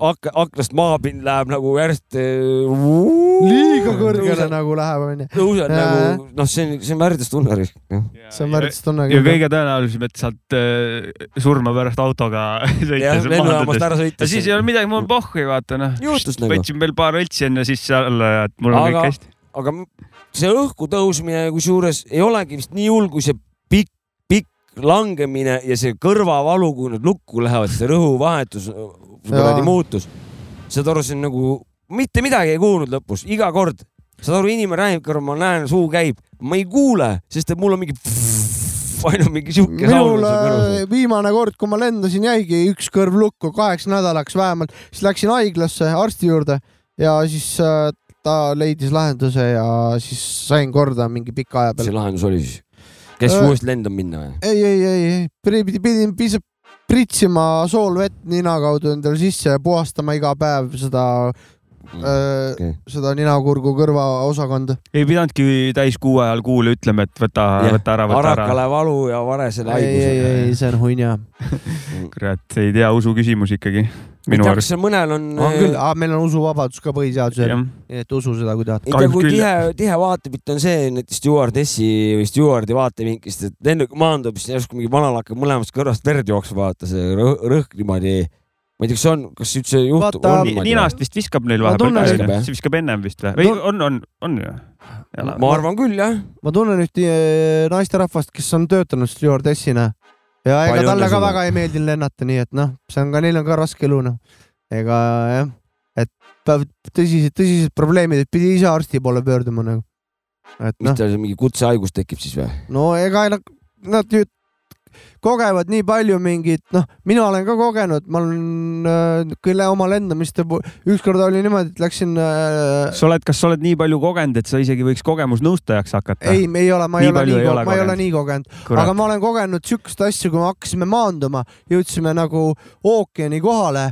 ak-, aknast maapind läheb nagu järjest liiga kõrgele nagu läheb onju. tõuseb nagu, noh, see on, see on värdjastunne risk. see on väärtustunne ja kõige tõenäolisem, et saad äh, surma pärast autoga sõites lennujaamast ära ja sõites. siis ei ole midagi, mul on pohhui, vaata noh. nagu. võtsin veel paar õltsi enne sisse alla ja et mul on Aga- kõik hästi. aga see õhku tõusmine kusjuures ei olegi vist nii hull, kui see pikk langemine ja see kõrvavalu, kui nad lukku lähevad, see rõhuvahetus, kuradi muutus. saad aru, see on nagu, mitte midagi ei kuulnud lõpus, iga kord. saad aru, inimene räägib kõrval, ma näen, suu käib, ma ei kuule, sest et mul on mingi ainult mingi sihuke minul äh, viimane kord, kui ma lendasin, jäigi üks kõrv lukku kaheks nädalaks vähemalt, siis läksin haiglasse arsti juurde ja siis äh, ta leidis lahenduse ja siis sain korda mingi pika aja see peale. lahendus oli siis, kes Äh, uuesti lendama minna või? ei, ei, ei, ei, pidin, piisab pritsima soolvett nina kaudu endale sisse ja puhastama iga päev seda Mm, äh, okei. seda ninakurgu kõrvaosakonda. ei pidanudki täis kuu ajal kuule ütlema, et võta, Jah, võta ära, võta ära. arakale valu ja varesele ei, ei, ei, haiguse. see on hunnia. kurat, ei tea usu küsimus ikkagi ei minu arust kas. mõnel on, on küll, meil on usuvabadus ka põhiseaduse järgi, jah, nii et usu seda, kui tahad. ei tea, kui küll, tihe, tihe vaatepilt on see näiteks stjuardessi või stjuardi vaatevinklist, et lennuk maandub, siis järsku mingi vanal hakkab mõlemast kõrvast verd jooksma, vaata see rõh- rõhk niimoodi. ma ei tea, kas on, kas üldse juhtub, ninast vist viskab neil vahepeal see viskab ennem vist või? või on, on, on ju? ma arvan küll jah. ma tunnen ühte eh, naisterahvast, kes on töötanud stjuardessina ja ega talle ka sulle. väga ei meeldinud lennata, nii et noh, see on ka, neil on ka raske elu noh. ega jah, et tõsised, tõsised probleemid, et pidi ise arsti poole pöörduma nagu. et mis noh, tal mingi kutsehaigus tekib siis või? no ega nad, nad ju kogevad nii palju mingit, noh, mina olen ka kogenud, ma olen äh, küll oma lendamiste ükskord oli niimoodi, et läksin äh, sa oled, kas sa oled nii palju kogenud, et sa isegi võiks kogemusnõustajaks hakata? ei, ei ole, ma ei Nii ole nii ma ei ole nii kogenud, aga ma olen kogenud siukest asja, kui me hakkasime maanduma, jõudsime nagu ookeani kohale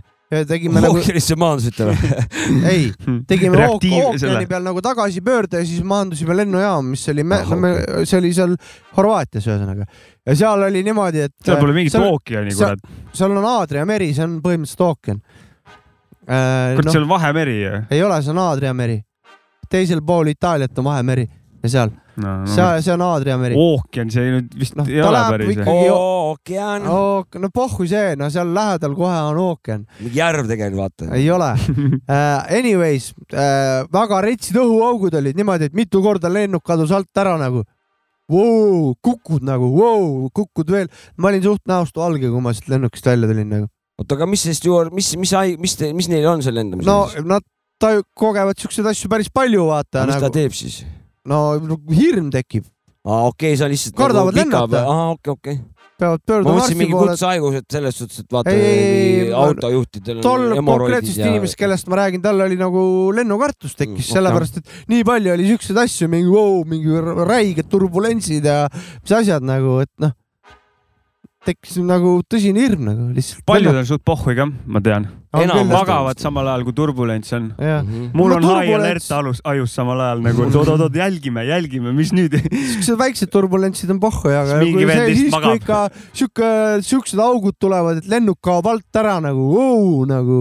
tegime nagu, ookeanisse maandusite või? ei, tegime ookeani peal nagu tagasipöörde ja siis maandusime lennujaama, mis oli Ah,, me, see oli seal Horvaatias ühesõnaga ja seal oli niimoodi, et seal pole mingit seal, ookeani, kurat. seal on Aadria meri, see on põhimõtteliselt ookean äh,. kurat, No, seal on Vahemeri ju. ei ole, see on Aadria meri, teisel pool Itaaliat on Vahemeri ja seal, no, no, seal, see on Aadria meri. ookean, see nüüd vist Noh, ei ta ole päris ookean, Ook-, no pohhu see, no seal lähedal kohe on ookean, järv tegelikult vaata. ei ole uh. Anyways uh,, väga retsid õhuaugud olid niimoodi, et mitu korda lennuk kadus alt ära nagu. vau, kukud nagu, vau, kukud veel. ma olin suht näost valge, kui ma siit lennukist välja tulin nagu. oota, aga mis see stjuard, mis, mis, mis, mis neil on seal lendamisel no nad taju- kogevad siukseid asju päris palju, vaata mis ta nagu. teeb siis? No hirm tekib, aa, okei okay,, sa lihtsalt Kardavad lennata. aa, okei, okei. peavad ma pöörduma arsti mingi poole. kutsehaigus, et selles suhtes, et vaata Ei, ei, autojuhtidel tol konkreetsest ja inimesest, kellest ma räägin, tal oli nagu lennukartus Mm, tekkis okei. sellepärast, et nii palju oli siukseid asju, mingi vau, mingi r- räiged turbulentsid ja mis asjad nagu, et noh, tekkis nagu tõsine hirm nagu lihtsalt. paljudel suht pohhui ka, ma tean. enam magavad samal ajal, kui turbulents on. Mhm. mul on high alert alus, ajus samal ajal nagu, oot-oot-oot, jälgime, jälgime, mis nüüd. siuksed väiksed turbulentsid on pohhu, aga kui see lihtsalt siis, kui ikka siuke, siuksed augud tulevad, et lennuk kaob alt ära nagu, nagu.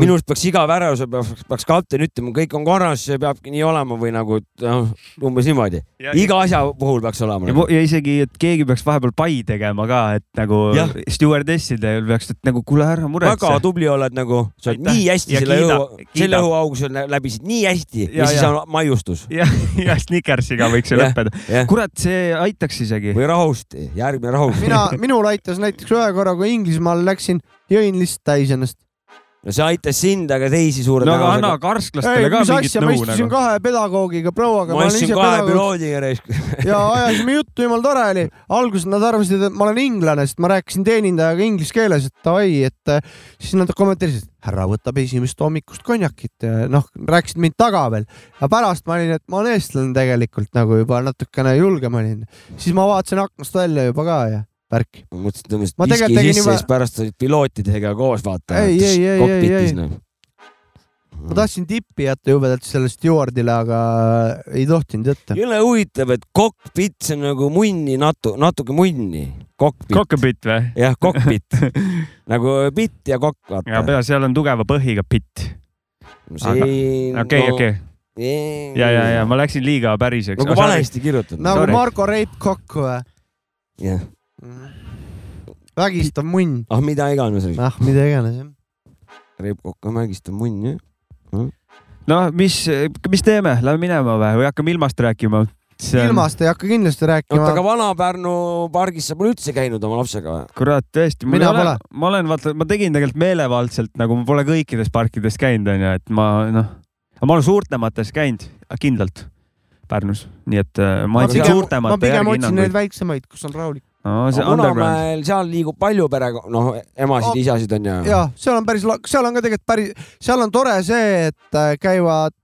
minu arust peaks iga värava peaks, peaks kapten ütlema, kõik on korras, see peabki nii olema või nagu et noh, umbes niimoodi. iga asja puhul peaks olema ja,. isegi, et keegi peaks vahepeal pai tegema ka, et nagu Jah. stjuardessidel peaks, et nagu kuule ära muretse. väga tubli oled nagu, sa oled nii hästi Ja selle õhu, selle õhuaugu sul läbisid nii hästi ja, Ja, siis ja. on maiustus ja, ja Snickersiga võiks see Jah. lõppeda. jah. kurat, see aitaks isegi. või rahust, järgmine rahust. mina, minul aitas näiteks ühe korra, kui Inglismaal läksin, jõin lihtsalt täis ennast. No see aitas sind, aga teisi suure no aga anna karsklastele ei, ka mingit asja, ma nõu istusin nagu. kahe pedagoogiga prouaga, ma ise kahe pedagoog piloodiga reisku. ja ajasime juttu, jumala tore oli. alguses nad arvasid, et ma olen inglane, sest ma rääkisin teenindajaga inglise keeles, et davai, et äh, siis nad kommenteerisid, härra võtab esimest hommikust konjakit ja noh, rääkisid mind taga veel. ja pärast ma olin, et ma olen eestlane tegelikult nagu juba natukene julgem olin. siis ma vaatasin aknast välja juba ka ja värki. ma mõtlesin, et tõmbasid diski sisse juba- ja siis pärast olid pilootidega koos vaata. Ei, ei, ei, ei, ei. noh. ma tahtsin tippi jätta jubedalt sellele stjuardile, aga ei tohtinud jätta. jõle huvitav, et kokpit, see on nagu munni natu-, natuke munni. kokpit. või? jah, kokpit nagu bitt ja kokk, ja vaata. pea, seal on tugeva põhiga bitt. okei, okei. ja, ja, ja ma läksin liiga päriseks. nagu valesti kirjutatud. nagu Sorry. Marko Reip kokk või? jah, vägistav munn. ah mida iganes. ah, mida iganes jah. Reip Kokk on vägistav munn, jah. no mis, mis teeme, lähme minema või, või hakkame ilmast rääkima? ilmast ei hakka kindlasti oota, rääkima aga. Vana-Pärnu pargis sa pole üldse käinud oma lapsega või? kurat, tõesti, Mina pole. ma olen, vaata, ma tegin tegelikult meelevaldselt, nagu ma pole kõikides parkides käinud, onju, et ma noh, ma olen suurtemates käinud, kindlalt Pärnus, nii et äh, ma ma andsin pigem, ma suurtemate pigem järgi otsin neid hinnanguid. väiksemaid, kus on rahulik. No Munamäel, seal liigub palju pere, noh, emasid Oh,, isasid on ju. ja seal on päris, seal on ka tegelikult päris, seal on tore see, et äh, käivad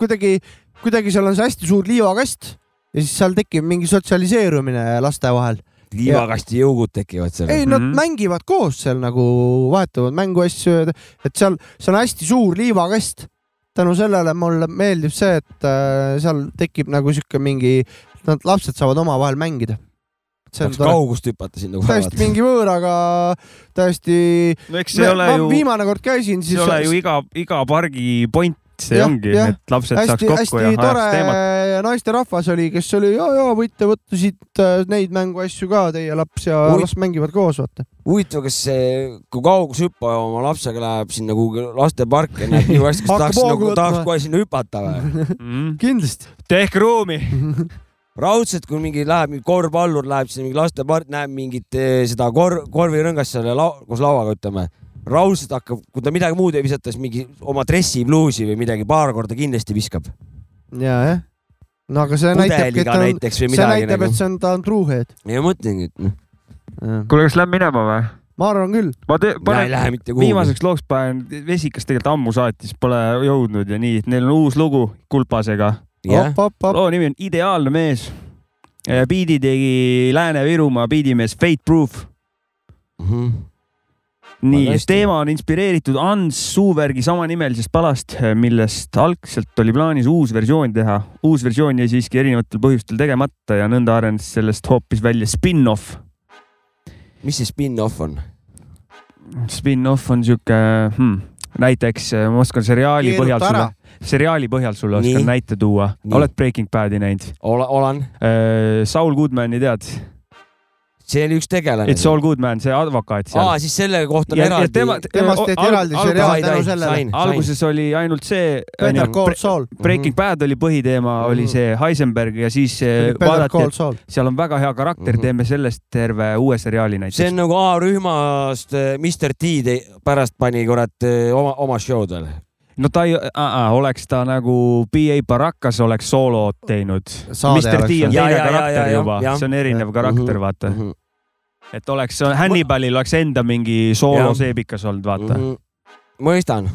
kuidagi, kuidagi seal on see hästi suur liivakast ja siis seal tekib mingi sotsialiseerumine laste vahel. liivakasti jõugud tekivad seal. ei, nad Mhm. mängivad koos seal nagu, vahetavad mänguasju, et seal, see on hästi suur liivakast. tänu sellele mulle meeldib see, et äh, seal tekib nagu sihuke mingi, nad lapsed saavad omavahel mängida. See tahaks kaugust hüpata sinna kohe täiesti. mingi võõraga, täiesti. no eks see ei ole ma ju, viimane kord käisin, see siis ei ole ju iga, iga pargi point, see Jah, ongi, et lapsed saaks hästi, kokku hästi ja tore ajaks teemat. naisterahvas oli, kes oli ja, ja võite võtta siit äh, neid mänguasju ka, teie laps ja Ui. las mängivad koos, vaata. huvitav, kas see, kui kaugushüppaja oma lapsega läheb sinna kuhugi lasteparki ja näeb nii hästi, kas tahaks nagu, tahaks kohe sinna hüpata või? Mm. kindlasti. tehke ruumi. raudselt, kui mingi läheb, mingi korvpallur läheb sinna mingi lastepark, näeb mingit eh, seda kor-, korvirõngast seal lau-, koos lauaga ütleme, raudselt hakkab, kui ta midagi muud ei visata, siis mingi oma dressipluusi või midagi paar korda kindlasti viskab. ja, jah. no aga see näitabki, et pudeliga ta on, see midagi näitab, nagu et. see on, ta on truuhead. ja mõtlengi, et noh, kuule, kas lähme minema või? ma arvan küll. ma te-, panen lähe mitte kuhugi. viimaseks looks panen, Vesikas tegelikult ammu saatis, pole jõudnud ja nii, neil on uus lugu Kulpasega. op. loo nimi on Ideaalne mees. biidi tegi Lääne-Virumaa biidimees Fate Proof. Mhm. nii Väga, hästi. teema on inspireeritud Ants Suuvergi samanimelisest palast, millest algselt oli plaanis uus versioon teha. uus versioon jäi siiski erinevatel põhjustel tegemata ja nõnda arenes sellest hoopis välja spin-off. mis see spin-off on? Spin-off on sihuke hmm,, näiteks äh, ma oskan seriaali põhjal Keeruta ära. sulle, seriaali põhjal sulle oskan Nii. näite tuua. Oled Breaking Badi näinud? Olen. Saul Goodmani tead? See oli üks tegelane. It's all good man, see advokaat seal aa, siis selle kohta on Ja- eraldi. tema- temast tehti al- eraldi al- seriaal tänu sellele sain.. alguses oli ainult see. Better Call Saul. Breaking Bad oli põhiteema, oli Mhm. see Heisenberg ja siis eh, vaadati, et seal on väga hea karakter, Mhm. teeme sellest terve uue seriaali see näiteks on. nagu A-rühmast äh, Mr T pärast pani kurat äh, oma, oma show'd veel. No ta ei, oleks ta nagu BA Barackas oleks soolot teinud. Mr T on. Ja, teine ja, ja, karakter ja, juba, jah. see on erinev Mhm. karakter, vaata. et oleks, Hannibalil oleks enda mingi Jah. sooloseebikas olnud, vaata. Mhm. mõistan.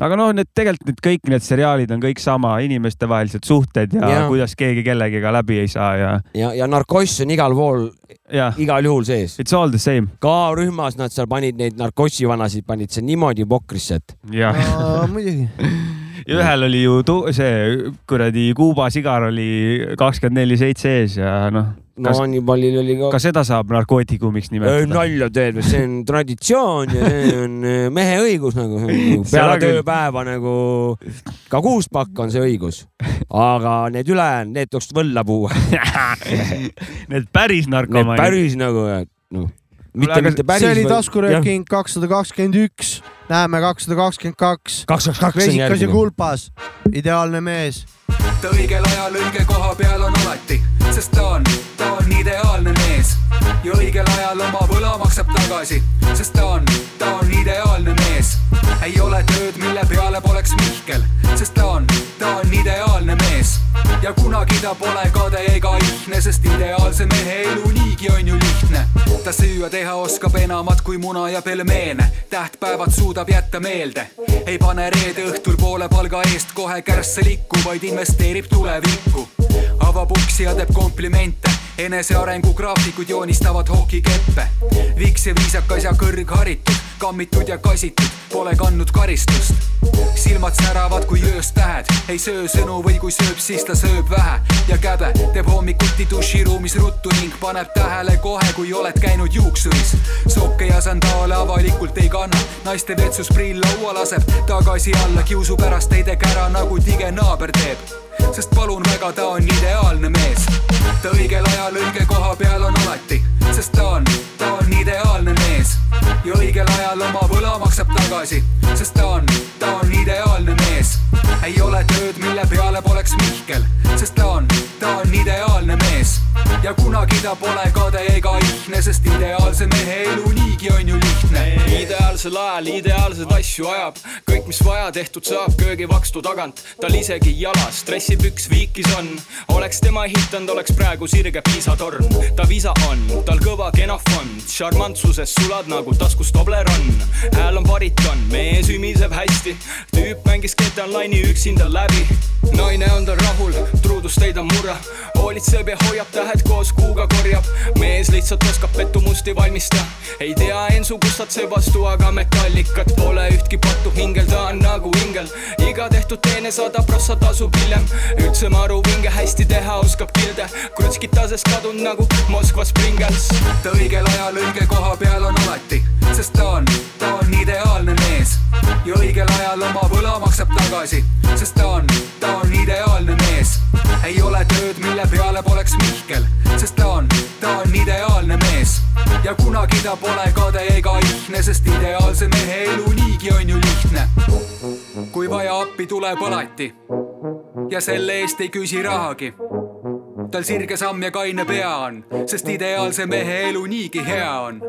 Aga noh, need tegelikult need kõik need seriaalid on kõik sama, inimestevahelised suhted ja, ja kuidas keegi kellegiga läbi ei saa ja, ja, ja narkoss on igal pool, ja igal juhul sees. it's all the same, ka rühmas nad seal panid neid narkossivanasid, panid seal niimoodi pokrisse, et muidugi. ja ühel oli ju tu- see kuradi Kuuba sigar oli kakskümmend neli seitse ees ja noh, no Hannibalil oli ka ka seda saab narkootikumiks nimetada. nalja teed, see on traditsioon ja see on äh, mehe õigus nagu peale Seda küll. tööpäeva nagu ka kuuspakk on see õigus. aga need ülejäänud, need tuleks võlla puua. Need päris Need narkomaanid. päris nagu, noh, mitte, mitte päris. see oli taskurööking kakssada kakskümmend üks, näeme kakssada kakskümmend kaks. vesikas ja kulpas, ideaalne mees. Ta õigel ajal õige koha peal on alati, sest ta on, ta on ideaalne mees ja õigel ajal oma võla maksab tagasi, sest ta on, ta on ideaalne mees. ei ole tööd, mille peale poleks Mihkel, sest ta on, ta on ideaalne mees ja kunagi ta pole kade ega ihne, sest ideaalse mehe elu niigi on ju lihtne. ta süüa teha oskab enamat kui muna ja pelmeene, tähtpäevad suudab jätta meelde. ei pane reede õhtul poole palga eest kohe kärsse likku, vaid investeerib tulevikku. avab uksi ja teeb komplimente, enesearengu graafikud joonistavad hokikeppe. viks ja viisakas ja kõrgharitud, kammitud ja kasitud, pole kandnud karistust. silmad säravad kui ööst tähed, ei söö sõnu või kui sööb, siis ta sööb vähe. Ja käbe teeb hommikuti duširuumis ruttu ning paneb tähele kohe, kui oled käinud juuksuris. sokke ja sandaale avalikult ei kanna, naiste vetsusprill laua laseb. Tagasi alla, kiusu pärast ei tee kära nagu tige naaber teeb. Sest palun väga, ta on ideaalne mees. ta õigel ajal õige koha peal on alati, sest ta on, ta on ideaalne mees. Ja õigel ajal oma võla maksab tagasi, sest ta on, ta on ideaalne mees. Ei ole tööd, mille peale poleks Mihkel, sest ta on, ta on ideaalne mees ja kunagi ta pole kade ega ihne, sest ideaalse mehe elu niigi on ju lihtne. ideaalsel ajal ideaalseid asju ajab, kõik, mis vaja, tehtud saab köögivakstu tagant. tal isegi jalas dressipüks viikis on, oleks tema ehitanud, oleks praegu sirge piisatorn. ta visa on, tal kõva kena fond, šarmantsuses sulad nagu taskus Toblerone. hääl on bariton, mees ümiseb hästi, tüüp mängis Get Online'i üksinda läbi. naine on tal rahul, truudust ei ta murra, hoolitseb ja hoiab tähed koos kuuga korjab. mees lihtsalt oskab pettumusti valmista, ei tea Ensu, kust saad vastu, aga metallikat pole ühtki pattu hingel, ta on nagu ingel. iga tehtud teene sada prossa tasub hiljem, üldse maru vinge, hästi teha oskab kilde, krutskitases kadunud nagu Moskvas Pringles. ta õigel ajal õige koha peal on alati, sest ta on, ta on ideaalne mees ja õigel ajal oma võla maksab tagasi, sest ta on, ta on ideaalne mees. ei ole tööd, mille peale poleks Mihkel, sest ta on, ta on ideaalne mees ja kunagi ta pole kade ega ihne, sest ideaalse mehe elu niigi on ju lihtne. kui vaja, appi tuleb alati ja selle eest ei küsi rahagi tal sirge samm ja kaine pea on, sest ideaalse mehe elu niigi hea on